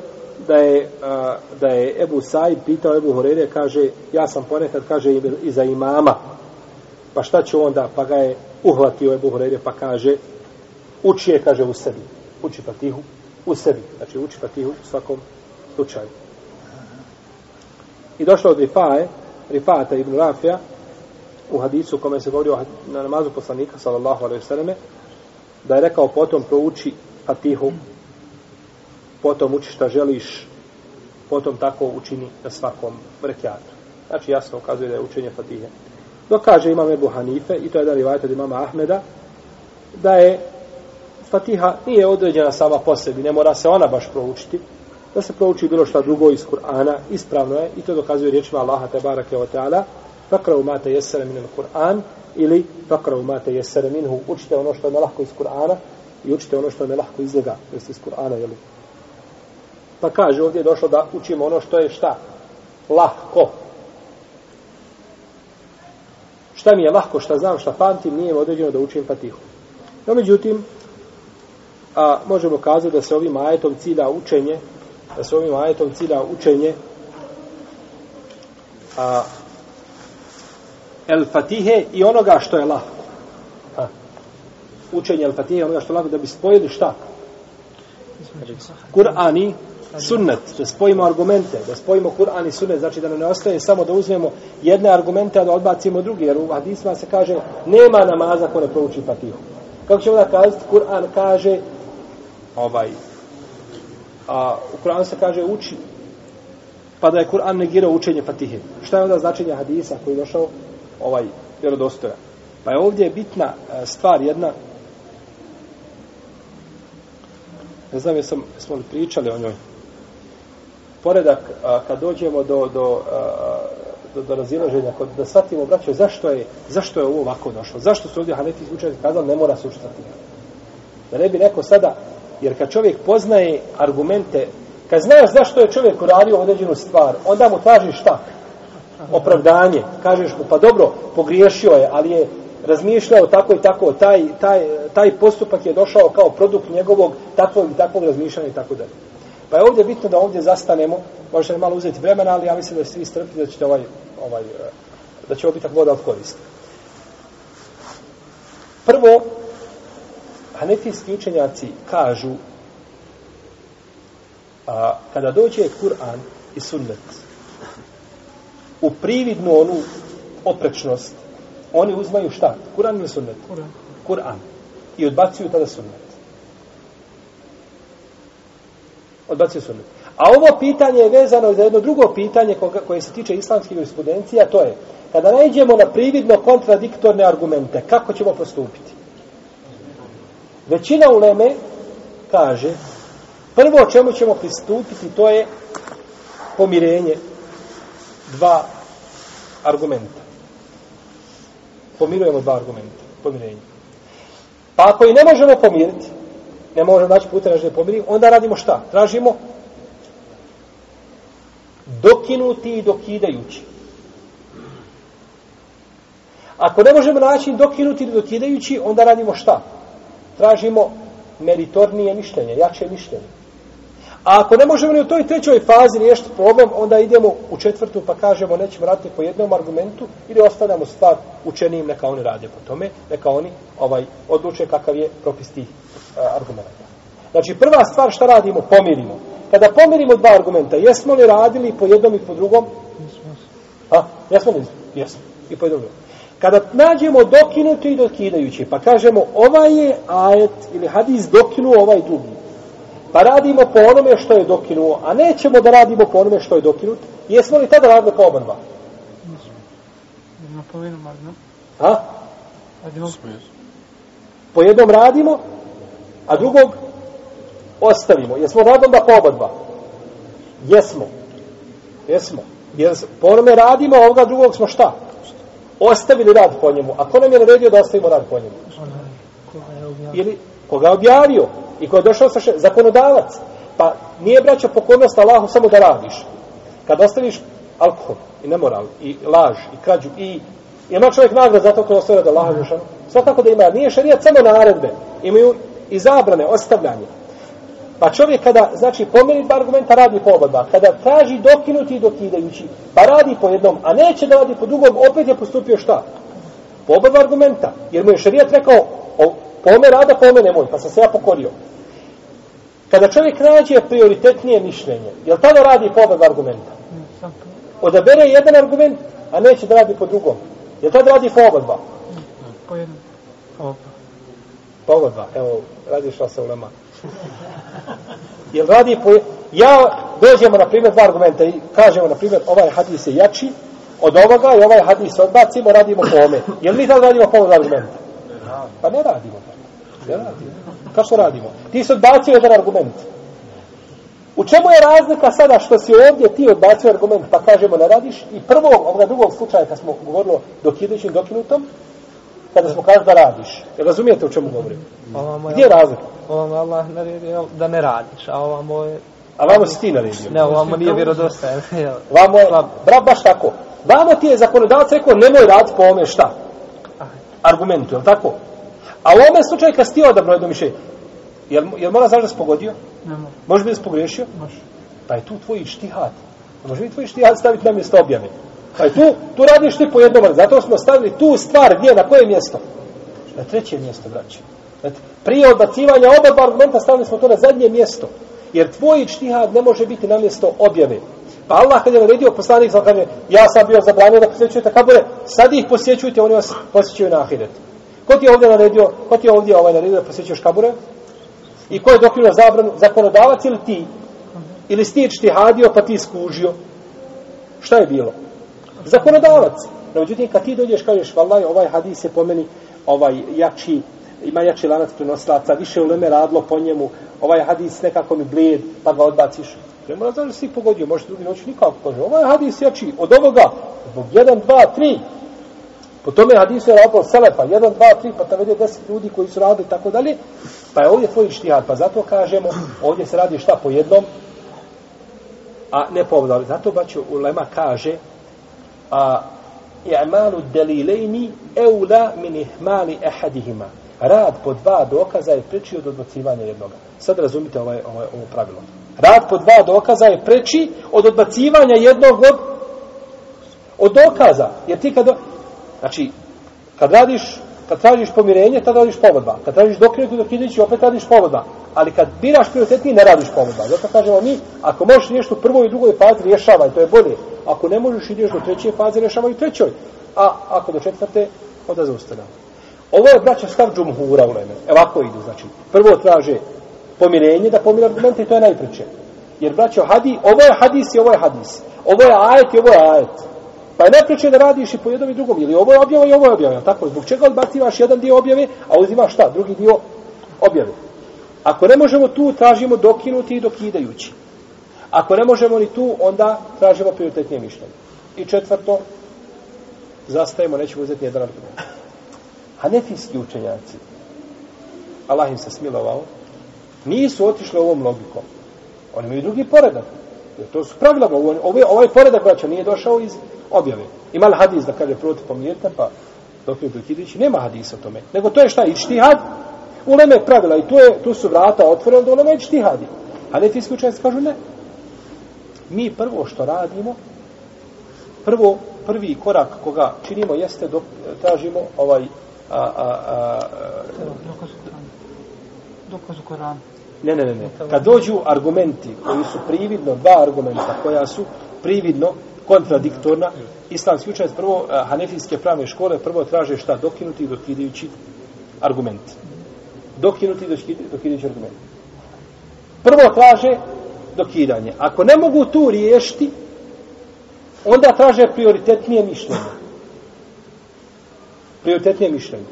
da je, a, da je Ebu Said pitao Ebu Horeire, kaže, ja sam ponekad, kaže, i za imama. Pa šta će onda? Pa ga je uhvatio Ebu Horeire, pa kaže, uči je, kaže, u sebi. Uči fatihu u sebi. Znači, uči fatihu u svakom slučaju. I došlo od Rifaje, Rifata ibn Rafija, u hadisu kome se govori na namazu poslanika, sallallahu alaihi sallam, da je rekao potom prouči fatihu, potom uči šta želiš, potom tako učini na svakom rekiatu. Znači jasno ukazuje da je učenje Fatihe. Dok kaže imam Ebu Hanife, i to je da rivajte od imama Ahmeda, da je Fatiha nije određena sama po sebi, ne mora se ona baš proučiti, da se prouči bilo šta drugo iz Kur'ana, ispravno je, i to dokazuje riječima Allaha te barake wa ta'ala, fakravu mate jesere min Kur'an, ili fakravu mate jesere minhu, učite ono što je nelahko iz Kur'ana, i učite ono što je nelahko iz njega, iz Kur'ana, jel? Pa kaže ovdje je došlo da učimo ono što je šta? Lahko. Šta mi je lahko, šta znam, šta pamtim, nije određeno da učim Fatihu. No, međutim, a, možemo kazati da se ovim ajetom cilja učenje, da se ovim ajetom cilja učenje a, el fatihe i onoga što je lako. A, učenje el fatihe i onoga što je lako da bi spojili šta? Kur'an i sunnet, da spojimo argumente, da spojimo Kur'an i sunnet, znači da ne ostaje samo da uzmemo jedne argumente, a da odbacimo druge, jer u hadisma se kaže nema namaza ko ne prouči fatihu. Kako ćemo da kazati? Kur'an kaže ovaj a u Kur'anu se kaže uči pa da je Kur'an negirao učenje Fatihe. Šta je onda značenje hadisa koji je došao? Ovaj vjerodostojan? Pa je ovdje bitna e, stvar jedna. Ne znam jesam, smo li pričali o njoj. Poredak a, kad dođemo do, do, a, do, do razilaženja kod, da shvatimo braćo zašto je, zašto je ovo ovako došlo? Zašto su ovdje Hanefi učenje kazali ne mora se učiti da ne bi neko sada Jer kad čovjek poznaje argumente, kad znaš zašto je čovjek uradio određenu stvar, onda mu tražiš šta? Opravdanje. Kažeš mu, pa dobro, pogriješio je, ali je razmišljao tako i tako, taj, taj, taj postupak je došao kao produkt njegovog takvog i takvog razmišljanja i tako dalje. Pa je ovdje bitno da ovdje zastanemo, možda je malo uzeti vremena, ali ja mislim da ste vi strpili da ćete ovaj, ovaj, eh, da će ovo biti tako voda od koriste. Prvo, Hanefijski učenjaci kažu a, kada dođe Kur'an i sunnet u prividnu onu oprečnost oni uzmaju šta? Kur'an ili sunnet? Kur'an. Kur'an. I odbacuju tada sunnet. Odbacuju sunnet. A ovo pitanje je vezano za jedno drugo pitanje koga, koje se tiče islamske jurisprudencije, a to je kada najdemo na prividno kontradiktorne argumente, kako ćemo postupiti? Većina uleme kaže prvo o čemu ćemo pristupiti to je pomirenje dva argumenta. Pomirujemo dva argumenta. Pomirenje. Pa ako i ne možemo pomiriti, ne možemo naći puta da pomiriti, onda radimo šta? Tražimo dokinuti i dokidajući. Ako ne možemo naći dokinuti i dokidajući, onda radimo šta? Tražimo meritornije mišljenje, jače mišljenje. A ako ne možemo ni u toj trećoj fazi riješiti problem, onda idemo u četvrtu pa kažemo nećemo raditi po jednom argumentu ili ostavljamo stvar učenijim, neka oni rade po tome, neka oni ovaj odluče kakav je propis tih uh, argumenta. Znači prva stvar šta radimo, pomirimo. Kada pomirimo dva argumenta, jesmo li radili po jednom i po drugom? A, jesmo li? Jesmo. I po jednom. Kada nađemo dokinuti i dokidajući, pa kažemo ovaj je ajet ili hadis dokinuo ovaj drugi, pa radimo po onome što je dokinuo, a nećemo da radimo po onome što je dokinut, jesmo li tada radili po oba dva? A? Po jednom radimo, a drugog ostavimo. Jesmo radom da po oba dva? Jesmo. Jesmo. Jer po onome radimo, a ovoga drugog smo šta? Ostavili rad po njemu. A ko nam je naredio da ostavimo rad po njemu? Ili koga je objavio i ko je došao sa še, zakonodavac. Pa nije braća pokornost Allahu samo da radiš. Kad ostaviš alkohol i nemoral i laž i krađu i ima čovjek nagrad zato ko ostavlja da još svakako da ima. Nije šarijat samo naredbe. Imaju i zabrane, ostavljanje. Pa čovjek kada, znači, pomeni dva argumenta, radi po oba dva. Kada traži dokinuti i dokidajući, pa radi po jednom, a neće da radi po drugom, opet je postupio šta? Po oba dva argumenta. Jer mu je šarijat rekao, o, po ome rada, po ome nemoj, pa sam se ja pokorio. Kada čovjek nađe prioritetnije mišljenje, je tada radi po oba dva argumenta? Odabere jedan argument, a neće da radi po drugom. Je tada radi po oba dva? Po jednom. Po oba dva. Evo, radiš sa u lema. Jer radi po... Ja dođemo, na primjer, dva argumenta i kažemo, na primjer, ovaj hadis je jači od ovoga i ovaj hadis odbacimo, radimo po ome. Jel mi tad radimo po ovom argumentu? Pa ne radimo. Ne radimo. Kako radimo? Ti si odbacio jedan argument. U čemu je razlika sada što si ovdje ti odbacio argument pa kažemo ne radiš i prvog, ovoga drugog slučaja kad smo govorili dok dokinutom, kada smo kažu da radiš. Jel razumijete o čemu govorim? Gdje je razlika? Ovam Allah naredio da ne radiš, a ovamo je... A vamo si ti naredio? Ne, ovamo nije vjerodostajan. vamo je, bra, baš tako. Vamo ti je zakonodavac rekao, nemoj raditi po ome šta? Argumentu, je tako? A u ovome slučaju kad si ti odabrao jedno mišljenje, jel, jel mora znaš da si pogodio? Ne može. Može biti da si pogriješio? Može. Pa je tu tvoj štihad. Može biti tvoj štihad staviti na mjesto objave. Pa tu, tu radiš ti po jednom, zato smo stavili tu stvar gdje, na koje mjesto? Na treće mjesto, braće. Znači, prije odbacivanja oba dva argumenta stavili smo to na zadnje mjesto. Jer tvoj štihad ne može biti na mjesto objave. Pa Allah kad je naredio poslanik sam kaže, ja sam bio zabranio da posjećujete kabure, sad ih posjećujte, oni vas posjećuju na ahiret. Ko ti je ovdje naredio, ko ti je ovdje ovaj naredio da posjećuješ kabure? I ko je dokinuo zabranu? Zakonodavac ili ti? Ili si ti štihadio pa ti skužio? Šta je bilo? Zakonodavac. No, međutim, kad ti dođeš, kažeš, vallaj, ovaj hadis je po meni ovaj jači, ima jači lanac prenoslaca, više uleme radilo po njemu, ovaj hadis nekako mi bled, pa ga odbaciš. Ne mora znaš da si pogodio, možeš drugi noć nikako. Kaže, ovaj hadis jači od ovoga, zbog 1, 2, 3. Po tome hadisu je radilo Selepa, 1, 2, 3, pa tamo vede 10 ljudi koji su radili tako dalje. Pa je ovdje tvoj štihad, pa zato kažemo, ovdje se radi šta po jednom, a ne po ovdje. Zato baću Ulema kaže, a i'malu delilejni eula min ihmali ehadihima. Rad po dva dokaza je preči od odbacivanja jednoga. Sad razumite ovaj, ovaj, ovo pravilo. Rad po dva dokaza je preči od odbacivanja jednog od, od dokaza. Jer ti kad... Znači, kad radiš, kad tražiš pomirenje, tad radiš povodba. Kad tražiš dokrenuti dokidići, opet radiš povodba. Ali kad biraš prioritetni, ne radiš povodba. Zato kažemo mi, ako možeš nešto u prvoj i drugoj fazi, rješavaj, to je bolje. Ako ne možeš, ideš do treće faze, rešavaj u trećoj. A ako do četvrte, onda zaustavljamo. Ovo je braća stav džumhura u Leme. Evako idu, znači. Prvo traže pomirenje da pomire argumente i to je najpreće. Jer braćo, hadi, ovo je hadis i ovo je hadis. Ovo je ajet i ovo je ajet. Pa je najpreće da radiš i po jednom i drugom. Ili ovo je objava i ovo je objava. Tako, zbog čega odbacivaš jedan dio objave, a uzimaš šta? Drugi dio objave. Ako ne možemo tu, tražimo dokinuti i dokidajući. Ako ne možemo ni tu, onda tražimo prioritetnije mišljenje. I četvrto, zastajemo, nećemo uzeti jedan argument. Hanefijski učenjaci, Allah im se smilovao, nisu otišli ovom logikom. Oni imaju drugi poredak. Jer to su pravila, ovaj, ovaj poredak, braćo, nije došao iz objave. Ima li hadis da kaže proti pomirta, pa dok je dokidići, nema hadisa o tome. Nego to je šta, ištihad, uleme pravila i tu, je, tu su vrata otvorene da uleme ištihadi. A učenjaci kažu ne. Mi prvo što radimo, prvo, prvi korak koga činimo jeste dok tražimo ovaj a, a, a, dokaz u Koranu. Ne, ne, ne, ne. Kad dođu argumenti koji su prividno, dva argumenta koja su prividno kontradiktorna, islamski učenjac prvo, hanefijske pravne škole, prvo traže šta? Dokinuti i dokidajući argument. Dokinuti i dokidajući argument. Prvo traže dokidanje. Ako ne mogu tu riješiti, onda traže prioritetnije mišljenje. Prioritetnije mišljenje.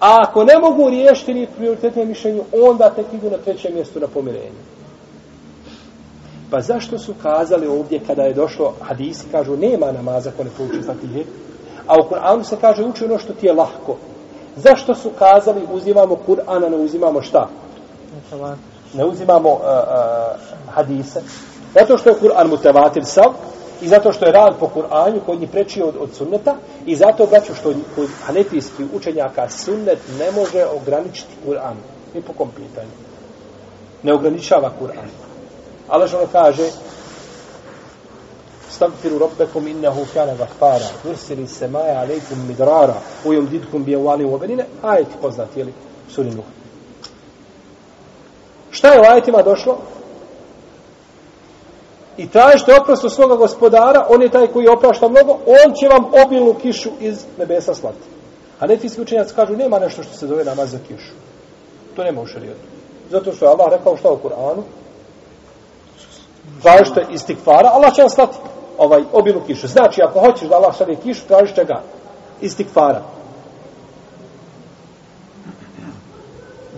A ako ne mogu riješiti ni prioritetnije mišljenje, onda tek idu na trećem mjestu na pomirenje. Pa zašto su kazali ovdje kada je došlo hadisi, kažu nema namaza ko ne pouči fatihe, a u Kur'anu se kaže uči ono što ti je lahko. Zašto su kazali uzimamo Kur'ana, ne uzimamo šta? Ne uzimamo uh, uh, hadise. Zato što je Kur'an mutevatir sav, i zato što je rad po Kur'anju koji njih preči od, od sunneta i zato braću što kod hanefijskih učenjaka sunnet ne može ograničiti Kur'an ni po kom pitanju. Ne ograničava Kur'an. Ali što ono kaže stagfiru rabbekum innehu kana gafara yursili semaja alejkum midrara ujom didkum bijevali u obenine ajeti poznati jeli suri Nuh šta je u ajetima došlo i tražite oprost od svoga gospodara, on je taj koji oprašta mnogo, on će vam obilnu kišu iz nebesa slati. A netijski učenjaci kažu, nema nešto što se zove namaz za kišu. To nema u šarijetu. Zato što je Allah rekao šta u Kur'anu, tražite istikfara, Allah će vam slati ovaj, obilnu kišu. Znači, ako hoćeš da Allah šalje kišu, tražiš čega? Istikfara.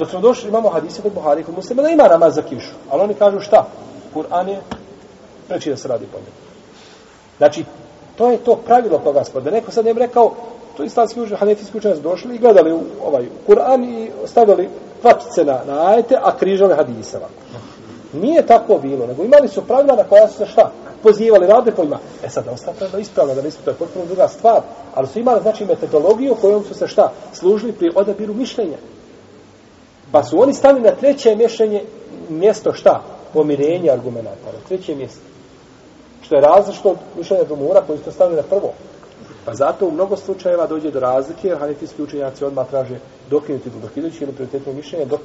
Dok smo došli, imamo hadise kod Buhari, kod muslima, da ima namaz za kišu. Ali oni kažu šta? Kur'an je preći da se radi po njemu. Znači, to je to pravilo koga spod. Da neko sad ne bi rekao, to islamski učenjaci, hanefijski učenjaci došli i gledali u ovaj Kur'an i stavili kvačice na, na ajete, a križali hadise ovako. Nije tako bilo, nego imali su pravila na koja su se šta? Pozivali, rade po njima. E sad, da ostane da ispravno, da nisu, to je potpuno druga stvar. Ali su imali, znači, metodologiju kojom su se šta? Služili pri odabiru mišljenja. Pa su oni stali na treće mješanje, mjesto šta? Pomirenje argumenta, na treće mjesto. Što je različno od mišljenja Džumura koji su stavili na prvo. Pa zato u mnogo slučajeva dođe do razlike, jer hanefijski učenjaci odmah traže dokinuti do dokinući ili prioritetno mišljenje, dok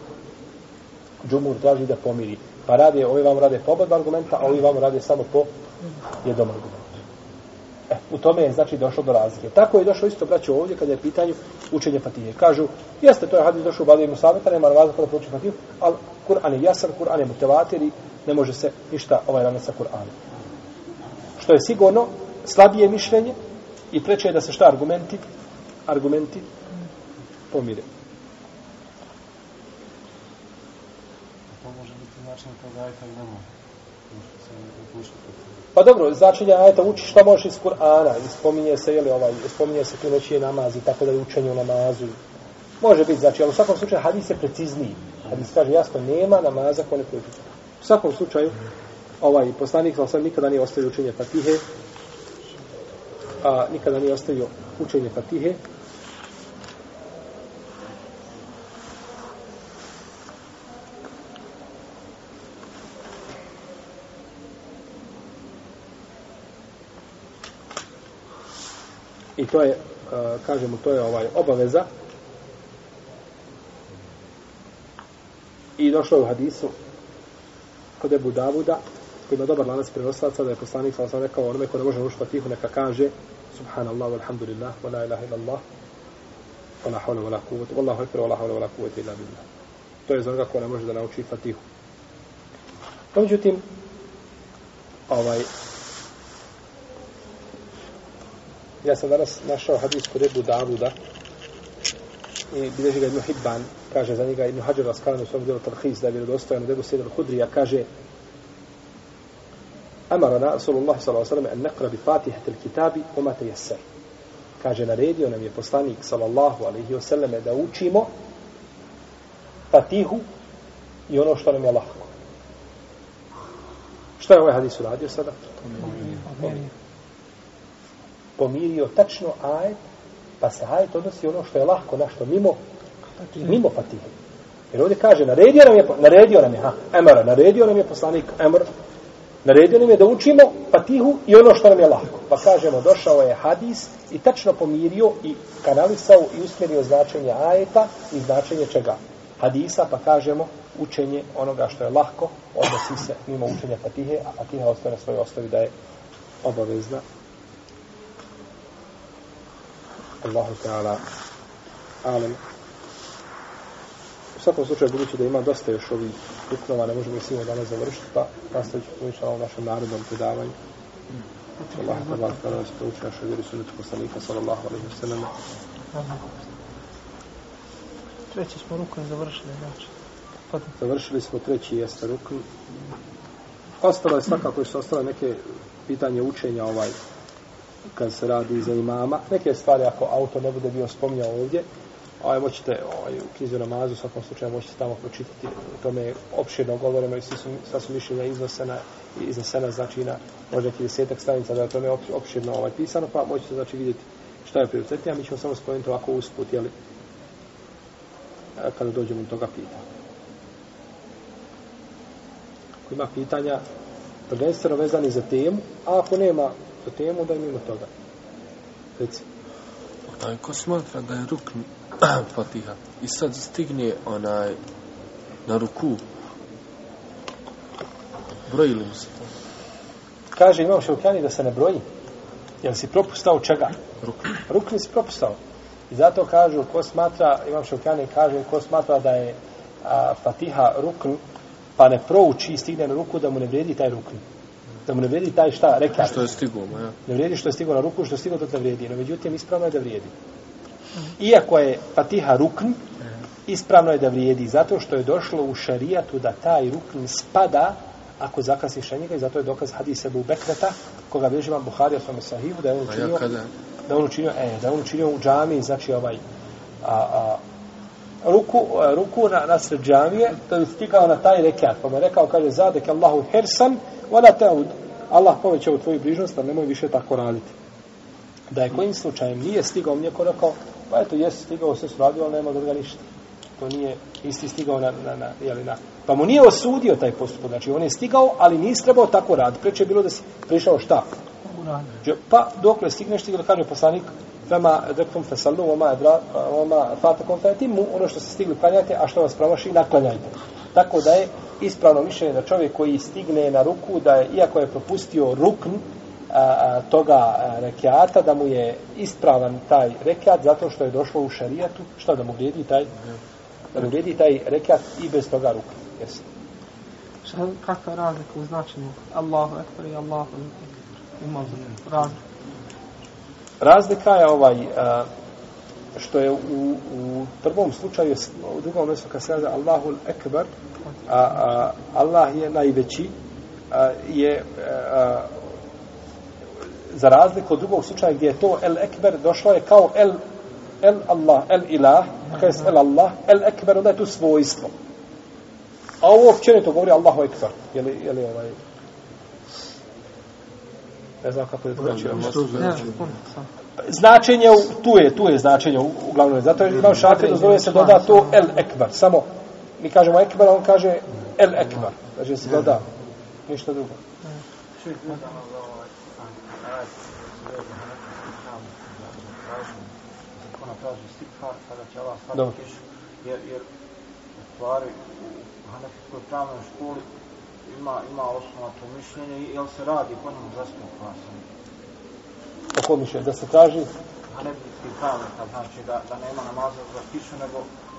Džumur traži da pomiri. Pa rade, ovi vam rade po oba argumenta, a ovi vam rade samo po jednom argumentu. E, u tome je znači došlo do razlike. Tako je došlo isto braćo ovdje kada je pitanje učenje Fatihe. Kažu, jeste, to je hadis došao u Badi Musaveta, nema razlika da prouči Fatihu, ali Kur'an je jasan, Kur'an je motivator i ne može se ništa ovaj rana sa Kur'anom. Što je sigurno slabije mišljenje i preče je da se šta argumenti argumenti pomire. To može biti način toga ajta i ne može. Pa dobro, značenje ajeta uči šta možeš iz Kur'ana, i spominje se, jeli, ovaj, spominje se tu noći je namaz i tako da je učenje u namazu. Može biti, znači, ali u svakom slučaju hadis je precizniji. Hadis kaže jasno, nema namaza ko ne pročita. U svakom slučaju, ovaj poslanik sa sam nikada nije ostavio učenje Fatihe, a nikada nije ostavio učenje Fatihe, I to je, e, kažemo, to je ovaj obaveza. I došlo je u hadisu kod Ebu Davuda, koji ima dobar lanac prenoslaca, da je poslanik sa osam rekao onome ko ne može ušpa tihu, neka kaže Subhanallah, walhamdulillah, wa la ilaha illallah, wa la hawla wa la kuvvete, wallahu ekber, wa la hawla wa la kuvvete illa billah. To je za onoga ko ne može da nauči fatihu. No, međutim, ovaj, Ja sam danas našao hadis kod Ebu Davuda i bilježi ga Ibn Hibban, kaže za njega Ibn Hađar Raskalan u svom djelu Tarhis, da je vjerodostojan od Ebu Sejda Hudrija, kaže Amarana Rasulullah s.a.v. en nekra bi fatihati kitabi umate jeser. Kaže, naredio nam je poslanik sallallahu alaihi wa sallam da učimo fatihu i ono što nam je lahko. Šta je ovaj hadis uradio sada? Pomirio pomirio tačno ajet, pa se ajet odnosi ono što je lahko, našto mimo, mimo fatihe. Jer ovdje kaže, naredio nam je, naredio nam je, ha, emara, naredio nam je poslanik, emar, naredio nam je da učimo fatihu i ono što nam je lahko. Pa kažemo, došao je hadis i tačno pomirio i kanalisao i usmjerio značenje ajeta i značenje čega? Hadisa, pa kažemo, učenje onoga što je lahko, odnosi se mimo učenja fatihe, a fatiha ostaje na svojoj osnovi da je obavezna Allahu Teala alem. U svakom slučaju, budući da ima dosta još ovih ruknova, ne možemo svima danas završiti, pa nastavit ću pomišljati na našem narodnom predavanju. Allah te Allah te Allah te uči našoj vjeri sunnetu poslanika sallallahu alaihi wa sallam. Treći smo rukun završili, znači. Završili smo treći jeste rukun. Ostalo je svakako što ostalo neke pitanje učenja ovaj kad se radi za imama. Neke stvari, ako auto ne bude bio spominjao ovdje, ovaj, moćete ovaj, u knjizu namazu, u svakom slučaju možete tamo pročitati. o tome je opširno govoreno i svi su, sva su mišljenja iznosena, iznesena, znači na možda neki desetak stranica da je tome opširno ovaj, pisano, pa možete znači vidjeti šta je prioritetnije, a mi ćemo samo spomenuti ovako usput, jeli, kada dođemo do toga pitanja. Ako ima pitanja, prvenstveno vezani za temu, a ako nema za temu, da je mimo toga. Reci. A ko smatra da je rukn Fatiha i sad stigne onaj na ruku broji li mu se to? Kaže imam šeukjani da se ne broji. Jel si propustao čega? Rukn. Rukn si propustao. I zato kažu, ko smatra, imam šeukjani kaže, ko smatra da je a, Fatiha rukn, pa ne prouči i stigne na ruku, da mu ne vredi taj rukn da mu ne vrijedi taj šta, reka. Što je stiglo, ja. Ne vrijedi što je stiglo na ruku, što je stiglo, to ne vrijedi. No, međutim, ispravno je da vrijedi. Iako je Fatiha rukn, ispravno je da vrijedi, zato što je došlo u šarijatu da taj rukn spada ako zakasiš njega i zato je dokaz hadisa Abu Bekreta, koga bilježi vam Buhari o svome sahivu, da je on učinio, ja da on učinio, e, da on učinio u džami, znači ovaj, a, a, ruku, ruku na, na sred džamije, da je stigao na taj rekat, pa mu je rekao, kaže, zadek Allahu hersan, Vala teud, Allah poveća u tvoju bližnost, a nemoj više tako raditi. Da je kojim slučajem nije stigao, mi je rekao, pa eto, jesi stigao, sve su radio, ali nema druga ništa. To nije isti stigao na, na, na, jeli, na... Pa mu nije osudio taj postupak. Znači, on je stigao, ali nisi trebao tako rad. Preče je bilo da si prišao šta? Pa, dok ne stigneš, ti da kaže poslanik, Fema dektum fesallu, oma, edra, oma fatakum fetimu, ono što se stigli klanjate, a što vas promaši, naklanjajte. Tako da je ispravno mišljenje da čovjek koji stigne na ruku, da je, iako je propustio rukn a, a, toga a, rekiata, da mu je ispravan taj rekiat, zato što je došlo u šarijatu, što da mu vrijedi taj, da mu vrijedi taj rekiat i bez toga ruka. Jesi. Šta, kakva je razlika u značenju Allahu ekber i Allahu ekber? Ima razlika. Razlika je ovaj a, što je u, u prvom slučaju, u drugom mjestu kad se kaže Allahul Ekber, a, a, Allah je najveći, a, je a, za razliku od drugog slučaja gdje je to El Ekber došlo je kao El, El Allah, El Ilah, kada je El Allah, El Ekber, onda je tu svojstvo. A ovo općenito govori Allahu Ekber. Je li, je li ovaj... Ne znam kako je to znači. Značenje, u- tu je, tu je značenje u- uglavnom. Zato je imam šafir, dozvolio se doda to El Ekber. Samo, mi kažemo Ekber, a on kaže El Ekber. Znači se doda, ništa drugo. Dobro. jer, jer u stvari u Hanefijskoj pravnoj školi ima, ima osnova to mišljenje, i jel se radi po njemu zastupa sam. Tako mišlje, da se traži Hanefijski pravnika, znači da, da nema namaza za kišu, nego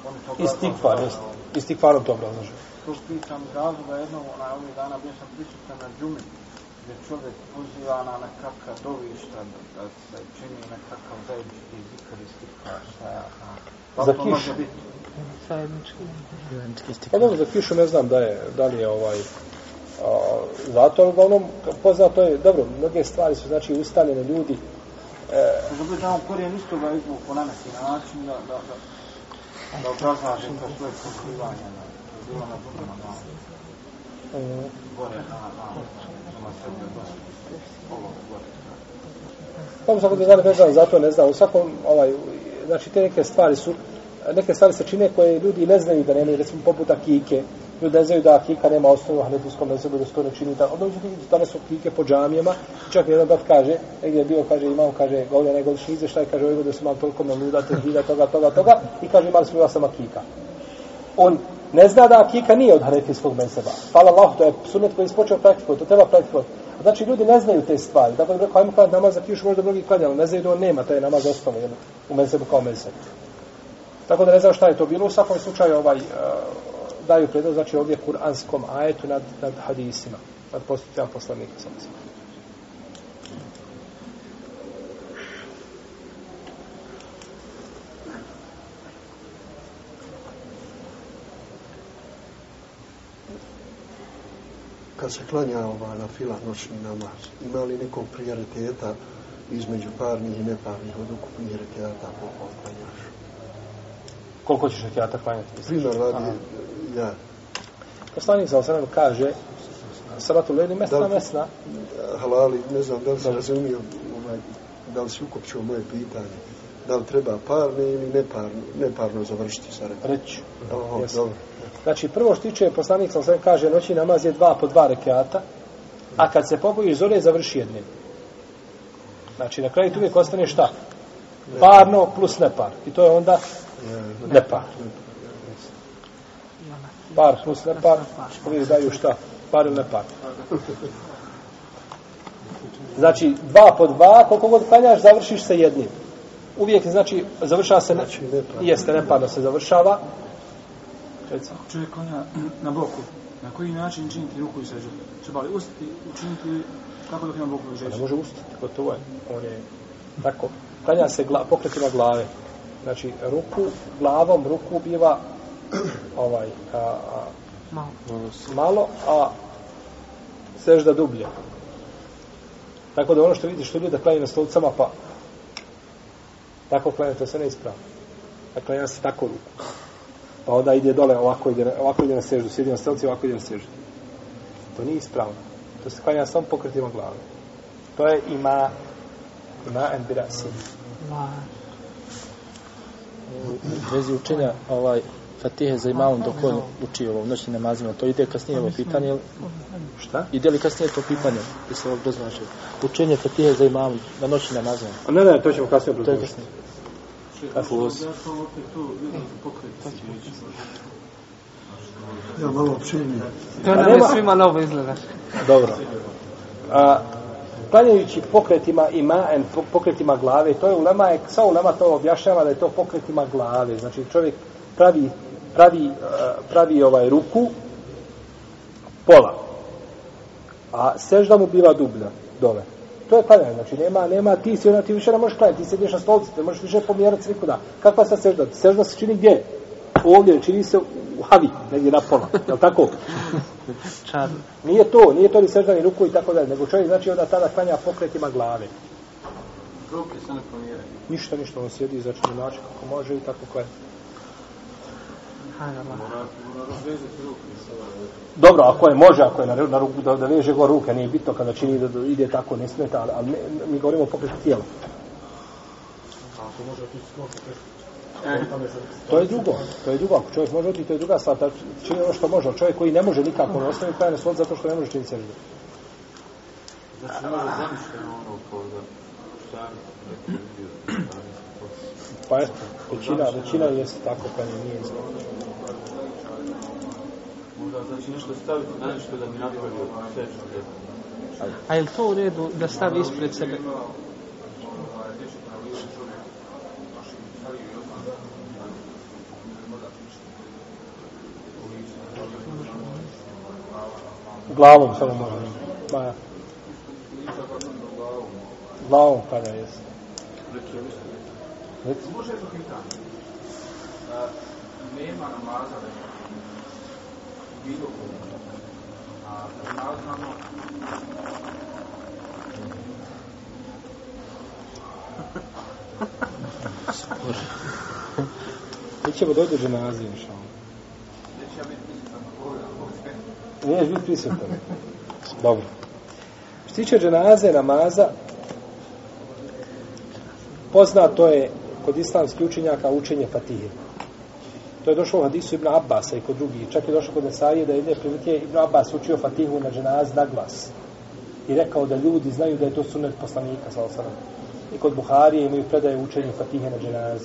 oni to istikfar, jest. Istikfarom to obrazlaže. To pitam iz razloga jednog, onaj ovih dana bio sam prisutan na džumi, gdje čovjek poziva na nekakva dovišta, da, da se čini nekakav zajednički zikr i stikar, šta ja znam. Li Za kišu? može biti? Zajednički. Pa dobro, za kišu ne znam da je, da li je ovaj, a, zato, uglavnom, poznato je, dobro, mnoge stvari su, znači, ustaljene ljudi, e, da on korijen istoga izvuku na neki način, da, da, da, da obrazlaže to svoje pozivanje, da je bilo na drugom na mm, gore, na, na, na sebe, dosta, ovo gore. Pa u svakom slučaju ne znam, zato ne znam. U svakom, ovaj, znači te neke stvari su, neke stvari se čine koje ljudi ne znaju da nemaju, recimo poput akike. Ljudi ne znaju da akika nema osnovu u hanefijskom mesebu, da se to ne čini. Da, onda ljudi danas su akike po džamijama. Čak jedan brat kaže, negdje je bio, kaže, imam, kaže, govlja najgodišnji izveštaj, kaže, ovo da su imali toliko meluda, težvida, toga, toga, toga, i kaže, imali smo ja sam akika. On ne zna da akika nije od hanefijskog mezheba. Hvala Allah, to je sunet koji je ispočeo praktikovati, to treba praktikovati. Znači, ljudi ne znaju te stvari. Tako da rekao, ajmo klanjati namaz za kišu, možda mnogi klanjali, ne znaju da on nema, to je namaz osnovu u mezhebu kao mezheb. Tako da ne znam šta je to bilo. U svakom slučaju ovaj, uh, daju predlog, znači ovdje kuranskom ajetu nad, nad hadisima, nad postupcima poslanika. Sam. Kad se klanja ova na fila noćni namaz, ima li nekog prioriteta između parnih i neparnih od ukupnih rekiata koliko klanjaš? Koliko ćeš rekiata klanjati? Primjer radi, Ja, Poslanik sa osrem kaže, salatu lejli mesna, Da li- mesna. halali, ne znam da li se razumio, ovaj, da li si ukopčio moje pitanje, da li treba parne ili neparno, neparno završiti sa rekiatom? Reći. Dobro. Znači, prvo što tiče poslanik sam sve kaže, noći namaz je dva po dva rekiata, a kad se poboji zore, završi jednim. Znači, na kraju tu uvijek ostane šta? Parno plus nepar. I to je onda Ja, nepar. Par plus nepar, uvijek daju šta? Par ili nepar. Znači, dva po dva, koliko god klanjaš, završiš sa jednim. Uvijek, znači, završava se, ne, Znači, nepar. jeste, neparno se završava. Reci. Ako čovjek klanja na boku, na koji način činiti ruku i sežu? Treba li ustati, učiniti kako dok ima boku Ne ležeći? može ustati, gotovo je. On je tako. Klanja se gla, pokretima glave. Znači, ruku, glavom ruku biva ovaj, a, a, Malo. malo, a sežda dublje. Tako da ono što vidiš, što ljudi da klanjaju na stolicama, pa tako klanja, to se ne ispravno. Da klanja se tako ruku. Pa onda ide dole, ovako ide, ovako ide na seždu, sjedi na stolici, ovako ide na seždu. To nije ispravno. To se klanja samo pokretima glave. To je ima ima en birasi. La. U vezi učenja ovaj Fatihe za imamom dok on uči ovo noćnim namazima. To ide kasnije ovo pitanje. Šta? Ide li kasnije to pitanje? Da se ovo doznače. Učenje Fatihe za imamom na noćnim namazima. A ne, ne, to ćemo kasnije To je obrazložiti. kasnije. Ja malo opširnije. To nam je nema- svima novo izgleda. Dobro. A, klanjajući pokretima imaen, po- pokretima glave, to je ulema, je, sva ulema to objašnjava da je to pokretima glave. Znači čovjek pravi, pravi, uh, pravi ovaj ruku pola. A sežda mu biva dublja dole. To je klanjanje, znači nema, nema ti si, ona ti više ne možeš klanjati, ti sediš na stolici, ne možeš više pomjerati sliku da. Kakva sad sežda? Sežda se čini gdje? Ovdje, čini se u havi, negdje na pola, je li tako? Nije to, nije to ni sežda ni ruku i tako dalje, nego čovjek znači onda tada klanja pokretima glave. Ruke se ne pomjeraju. Ništa, ništa, on sjedi znači na način kako može i tako klanja. Hajde, Dobro, ako je može, ako je na, na ruku, da, da veže go ruke, nije bitno kada čini da, da ide tako, ne smeta, ali, ali ne, mi govorimo o pokretu tijela. To je drugo, to je drugo. Ako čovjek može otići, to je druga stvar. Ta čini ono što može. Čovjek koji ne može nikako ne ostavi klanja na svod zato što ne može činiti seždu. Znači, ne može zamišljeno ono kao da šta neki. Pa eto, većina, većina jeste tako klanja, nije isto. Možda znači nešto staviti na nešto da mi napravio seču. A je li to u redu da stavi ispred sebe? Glavom samo može. Ma, glavom kada. Reci. Može to pitanje. Nema namaza da je bilo koga. A namazano Mi ćemo doći do dženaze, inša Allah. neće ja biti prisutan na koga. Niješ biti prisutan. Dobro. Što tiče dženaze, namaza, poznato je kod islamskih učenjaka učenje Fatihe. To je došlo u hadisu Ibn Abbasa i kod drugih. Čak je došlo kod Nesaije da jedne prilike Ibn Abbas učio Fatihu na dženaz na glas. I rekao da ljudi znaju da je to sunet poslanika, sa osam. I kod Buharije imaju predaje učenje Fatihe na dženaz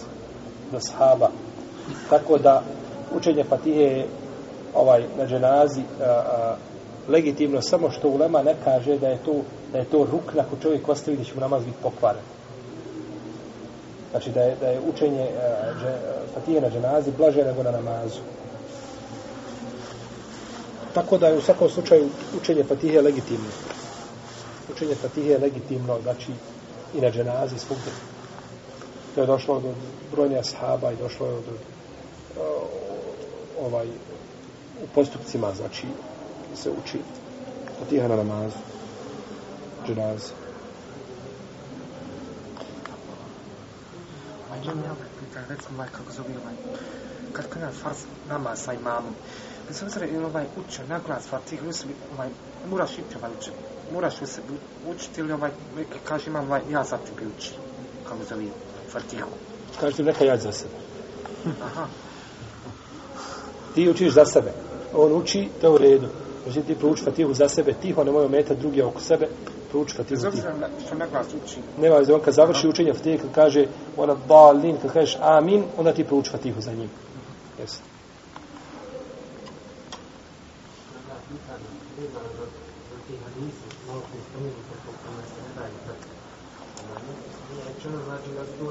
do sahaba. Tako da učenje Fatihe ovaj na dženazi a, a, legitimno samo što ulema ne kaže da je to da je to ruk ako čovjek ostavi da će mu namaz biti pokvaren. Znači da je, da je učenje a, dže, na dženazi blaže nego na namazu. Tako da je u svakom slučaju učenje Fatihe legitimno. Učenje Fatihe je legitimno, znači i na dženazi svugdje. To je došlo do brojne ashaba i došlo je do e, ovaj u postupcima, znači se uči Fatiha na namazu, dženazi. Ovaj, imam ja pitanje, recimo, ovaj, kako zove ovaj, kad kada farz namaz sa imamom, bez obzira ili ovaj uče na glas Fatiha, ili sebi, ovaj, moraš ići ovaj uče, moraš u sebi učiti ili ovaj, neki kaže imam ovaj, ja sad ću ga uči, kako zove Fatihu. Kažete neka ja za sebe. Aha, Ti učiš za sebe. On uči, to je u redu. Znači ti prouči Fatihu za sebe, tiho, nemoj ometati drugi oko sebe, prouči tiho. obzira na, što na glas uči. Nema veze, on kad završi učenje Fatihe, kad kaže ona dalin, kad kažeš amin, onda ti prouči Fatihu za njim. Jesi. rečeno znači da su to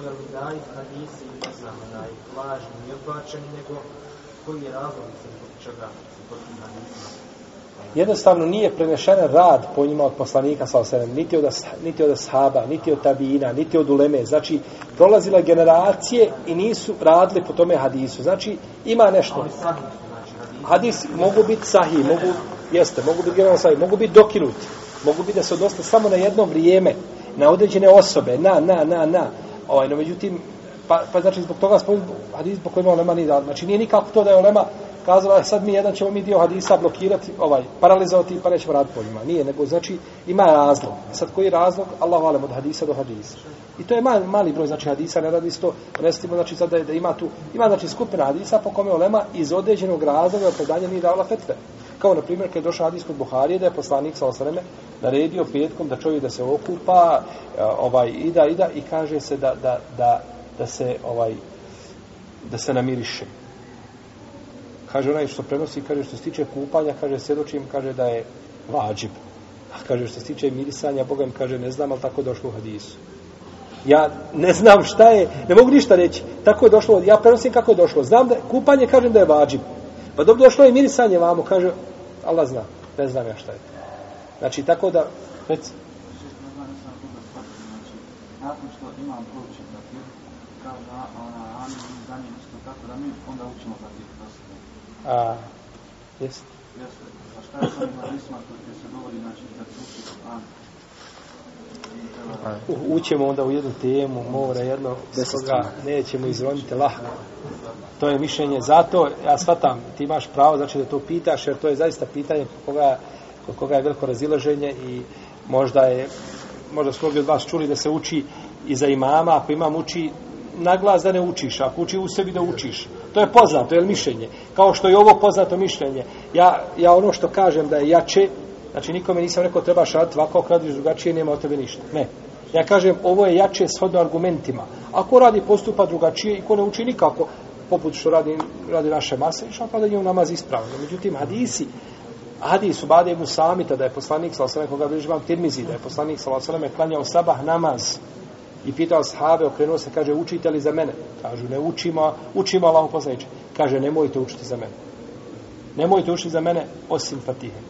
hadisi ne znam onaj lažni i odbačeni nego koji je razlog zbog čega se hadisima Jednostavno nije prenešen rad po njima od poslanika sa osrem, niti od, niti od ashaba, niti od tabina, niti od uleme. Znači, prolazila je generacije i nisu radili po tome hadisu. Znači, ima nešto. znači Hadis mogu biti sahih, mogu, jeste, mogu biti generalno sahih, mogu biti dokinuti. Mogu biti da se odnoste samo na jedno vrijeme, na određene osobe, na, na, na, na. Ovaj, no, međutim, pa, pa znači zbog toga spomenuti hadis zbog kojima olema nije. Znači nije nikako to da je olema kazala sad mi jedan ćemo mi dio hadisa blokirati, ovaj, paralizovati pa nećemo raditi po njima. Nije, nego znači ima razlog. Sad koji je razlog? Allahu alem od hadisa do hadisa. I to je mali, mali broj znači hadisa, ne radi isto, restimo, znači sad da, je- da ima tu, ima znači skupina hadisa po kome olema iz određenog razloga predanja nije davala fetve. Kao na primjer kad je došao hadis kod Buharije da je poslanik sa osreme naredio petkom da čovjek da se okupa, ovaj, i da, i da, i kaže se da da da da se ovaj da se namiriše. Kaže onaj što prenosi, kaže što se tiče kupanja, kaže svjedočim, kaže da je vađib. A kaže što se tiče mirisanja, Boga mi kaže ne znam, ali tako došlo u hadisu. Ja ne znam šta je, ne mogu ništa reći. Tako je došlo, ja prenosim kako je došlo. Znam da kupanje kažem da je vađib. Pa dobro došlo je i mirisanje vamo, kaže Allah zna. Ne znam ja šta je. Znači tako da reci, Nakon što imam proučen znači, papir, kao da ona Amin za njim isto tako da mi onda učimo papir a jest. Jeste. A šta je sa hadisma koji se govori, znači da se uči Kur'an? Ućemo onda u jednu temu, mora jedno, bez koga nećemo izroniti lahko. To je mišljenje, zato ja shvatam, ti imaš pravo, znači da to pitaš, jer to je zaista pitanje koga, kod koga je veliko razilaženje i možda je, možda su mnogi od vas čuli da se uči i za imama, ako imam uči na glas da ne učiš, ako uči u sebi da učiš. To je poznato, je li mišljenje? Kao što je ovo poznato mišljenje. Ja, ja ono što kažem da je jače, znači nikome nisam rekao trebaš raditi ovako, ako radiš drugačije, nema od tebe ništa. Ne. Ja kažem, ovo je jače shodno argumentima. Ako radi postupa drugačije i ko ne uči nikako, poput što radi, radi naše mase, išao pa da njemu namaz ispravno. Međutim, hadisi, hadis u Bade ibn Samita, da je poslanik, sal sveme, koga bliži vam Tirmizi, da je poslanik, sal sveme, klanjao sabah namaz i pitao sahabe, okrenuo se, kaže, učite li za mene? Kažu, ne učimo, učimo Allahu poslaniče. Kaže, nemojte učiti za mene. Nemojte učiti za mene, osim Fatihe.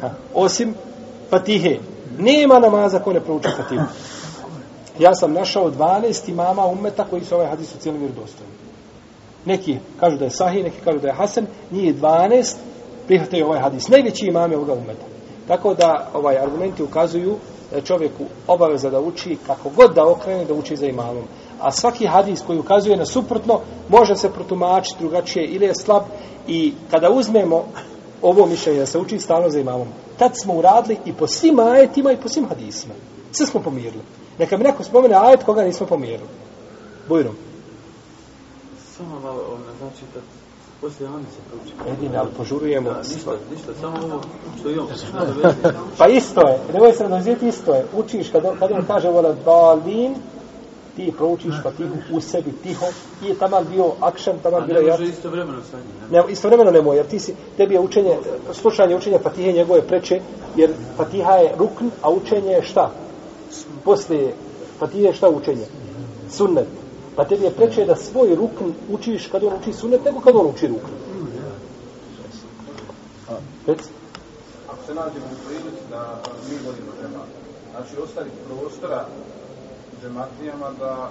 Ha, osim Fatihe. Nema namaza ko ne prouči Fatihu. Ja sam našao 12 imama ummeta koji su ovaj hadis u cijelom vjerodostojni. Neki kažu da je sahih, neki kažu da je hasan, njih 12 prihvataju ovaj hadis. Najveći imam je ovoga ummeta. Tako da ovaj argumenti ukazuju da je čovjeku obaveza da uči kako god da okrene da uči za imamom. A svaki hadis koji ukazuje na suprotno može se protumačiti drugačije ili je slab i kada uzmemo ovo mišljenje da se uči stalno za imamom, tad smo uradili i po svim ajetima i po svim hadisima. Sve smo pomirili. Neka mi neko spomene ajet koga nismo pomirili. Bujrom. Samo malo, ono, znači da poslije Ani se prouči. Jedine, ali požurujemo. Da, ništa, ništa, samo ovo što imam. Pa isto je, nemoj se razvijeti, isto je. Učiš, kad on, kad on kaže vola dalin, ti proučiš fatihu u sebi tiho i je taman bio akšan, taman A bilo ne jač. može istovremeno sa njim, ne? Ne, istovremeno nemoj, jer ti si, tebi je učenje, slušanje učenja Fatihe njegove preče, jer Fatiha je rukn, a učenje je šta? Poslije Fatihe je šta učenje? Sunnet. Pa tebi je preče da svoj rukn učiš kad on uči sunnet, nego kad on uči rukn. Reci. Ako se nađemo u prilici da mi vodimo džemat, znači ostaviti prostora džematijama da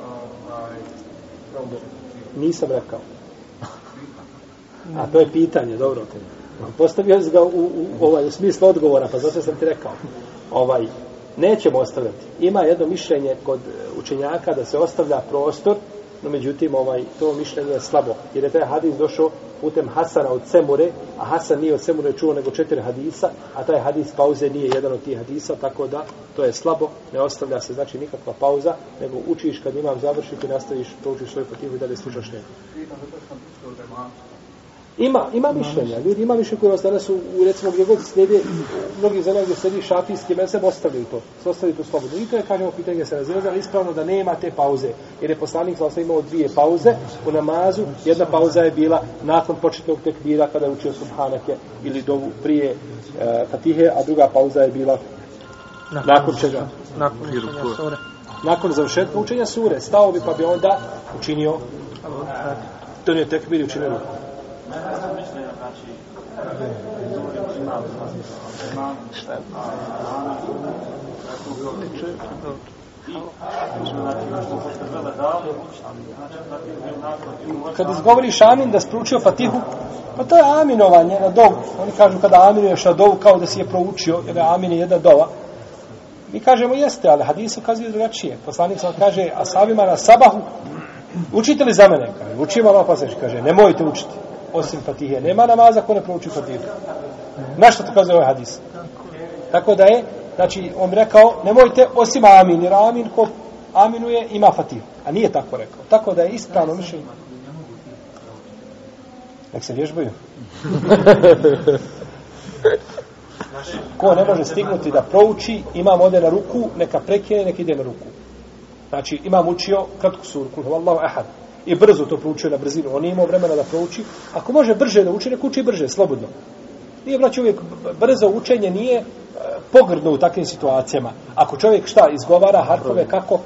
ovaj, prouče Nisam rekao. A to je pitanje, dobro. Postavio si ga u, u, u, ovaj, u smislu odgovora, pa zato sam ti rekao. Ovaj, nećemo ostavljati. Ima jedno mišljenje kod e, učenjaka da se ostavlja prostor, no međutim ovaj to mišljenje je slabo. Jer je taj hadis došao putem Hasana od Semure, a Hasan nije od Semure čuo nego četiri hadisa, a taj hadis pauze nije jedan od tih hadisa, tako da to je slabo, ne ostavlja se znači nikakva pauza, nego učiš kad imam završiti, nastaviš, proučiš svoju potivu i dalje slušaš njega. Ima, ima mišljenja. Ljudi ima mišljenja koji vas danas u, u recimo gdje god slijede, mnogi zemlje gdje slijedi šafijski meseb ostavljaju to. Se ostavljaju to slobodno. I to je, kažemo, pitanje se razilaze, ali ispravno da nema te pauze. Jer je poslanik znači imao dvije pauze u namazu. Jedna pauza je bila nakon početnog tekbira kada je učio subhanake ili dovu prije e, fatihe, a druga pauza je bila nakon čega? Nakon učenja sure. Nakon završetka učenja sure. Stao bi pa bi onda učinio donio tekbir i učinio ruku. Znači, Kad izgovoriš amin da spručio fatihu, pa to je aminovanje na dovu. Oni kažu kada aminuješ na dovu kao da si je proučio, jer je amin je jedna dova. Mi kažemo jeste, ali hadis ukazuje drugačije. Poslanik sam kaže ashabima na sabahu, učite li za mene? Kaže, učimo pa se kaže, nemojte učiti osim Fatihe. Nema namaza ko ne prouči Fatihu. Na što to kazuje ovaj hadis? Tako da je, znači, on rekao, nemojte osim amin, jer amin ko aminuje ima Fatihu. A nije tako rekao. Tako da je ispravno mišljenje. Nek se vježbaju. Ko ne može stignuti da prouči, imam ode na ruku, neka prekine, neka ide na ruku. Znači, imam učio kratku suru, kul Allahu ahad. I brzo to proučio na brzinu. On nije imao vremena da prouči. Ako može brže da uči, neka uči brže, slobodno. Nije, braći, uvijek brzo učenje nije e, pogrdno u takvim situacijama. Ako čovjek šta izgovara harfove kako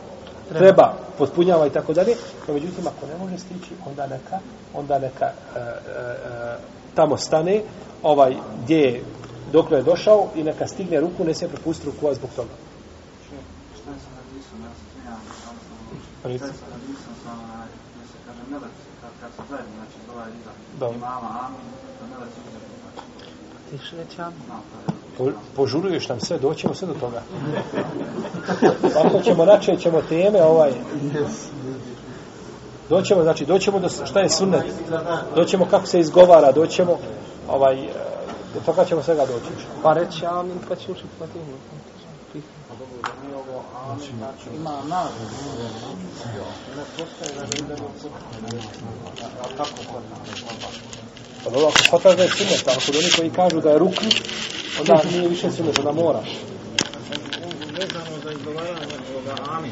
treba, potpunjava i tako dalje, no međutim, ako ne može stići, onda neka, onda neka e, e, e, tamo stane, ovaj, gdje je, dokle je došao i neka stigne ruku, ne se propustiti ruku zbog toga. Šta je sa hadisom? Ja se smijem, šta je melec, kad, kad se zajedno, znači iza imama, amin, melec znači, Tiš reći amin. Po, požuruješ nam sve, doćemo sve do toga. Tako ćemo, načet ćemo teme, ovaj, doćemo, znači, doćemo do šta je sunnet, doćemo kako se izgovara, doćemo, ovaj, e, do toga ćemo svega doći. Pa reći amin pa će učiti Fatihu. Pa da amin, znači, ima ne postoje da ne ide na a kako kod nas? Pa dobro, ako shvataš da je sunnet, ali kod oni koji kažu da je rukn, onda nije više sunnet, onda mora. vezano za izgovaranje ovoga amin.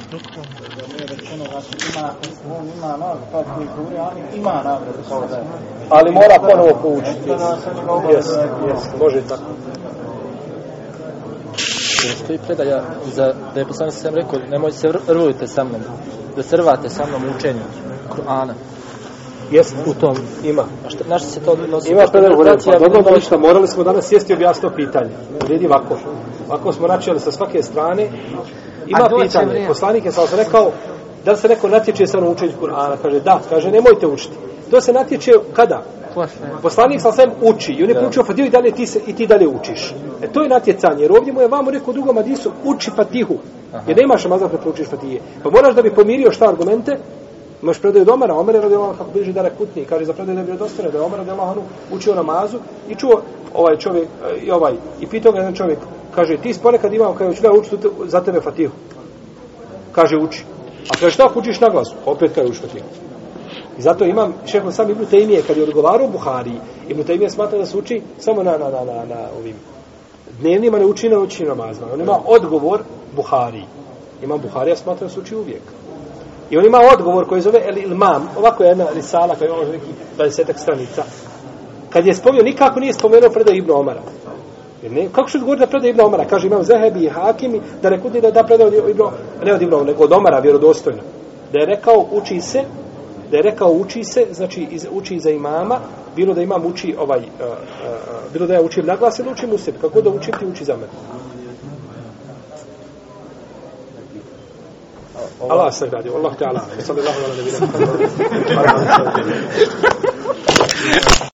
Da mi je rečeno da su ima, on ima nagradu, taj koji govori amin, ima nagradu kao da je. Ali mora ponovo poučiti. Jes, jes, može tako. Stoji predaja za, da je poslanik sam rekao, nemoj se rvujte sa mnom, da se rvate sa mnom u učenju Kur'ana. Jes, U tom, ima. a šta, na što se to odnosi? Ima predaj u pa dobro, da- ništa, morali smo danas sjesti i objasniti pitanje. Vidi ovako. Ovako smo načeli sa svake strane. Ima pitanje, poslanik je sam rekao, da li se neko natječe sa mnom učenju Kur'ana? Kaže, da, kaže, nemojte učiti. To se natječe kada? Poslanik sa svem uči i on je proučio Fatihu i dalje ti, se, i ti dalje učiš. E to je natjecanje, jer ovdje mu je vamo rekao drugom hadisu, uči Fatihu. Jer nemaš namazan kad proučiš Fatije. Pa moraš da bi pomirio šta argumente, Imaš predaju od Omara, Omer je radi Allah kako bliži da rekutni, kaže za predaju da je bio dostane, da je Omer radi Allah učio namazu i čuo ovaj čovjek, e, i ovaj, i pitao ga jedan čovjek, kaže, ti ponekad imao, kaže, ću da učiti tu- za tebe Fatihu. Kaže, uči. A kaže, šta učiš na glasu? Opet kaže, uči Fatihu. I zato imam šehol sam Ibn Taymije kad je odgovarao Buhari, Ibn Taymije smatra da se uči samo na, na, na, na, na ovim dnevnima, ne uči na noćnim namazima. On ima odgovor Buhari. Imam Buharija smatra da se uči uvijek. I on ima odgovor koji zove El Ilmam, ovako je jedna risala koja ima neki 20 stranica. Kad je spomnio, nikako nije spomenuo predaj Ibn Omara. Jer ne, kako što govori da predaj Ibn Omara? Kaže, imam Zehebi i Hakimi, da rekutni da da predaj od Ibn, ne od Ibn Omara, nego od Omara, vjerodostojno. Da je rekao, uči se, da je rekao uči se, znači iz, uči za imama, bilo da imam uči ovaj, uh, uh, bilo da ja učim naglas ili učim u sebi, kako da učim ti uči za mene. Allah se gradio, Allah te Allah, sallallahu ala nebina.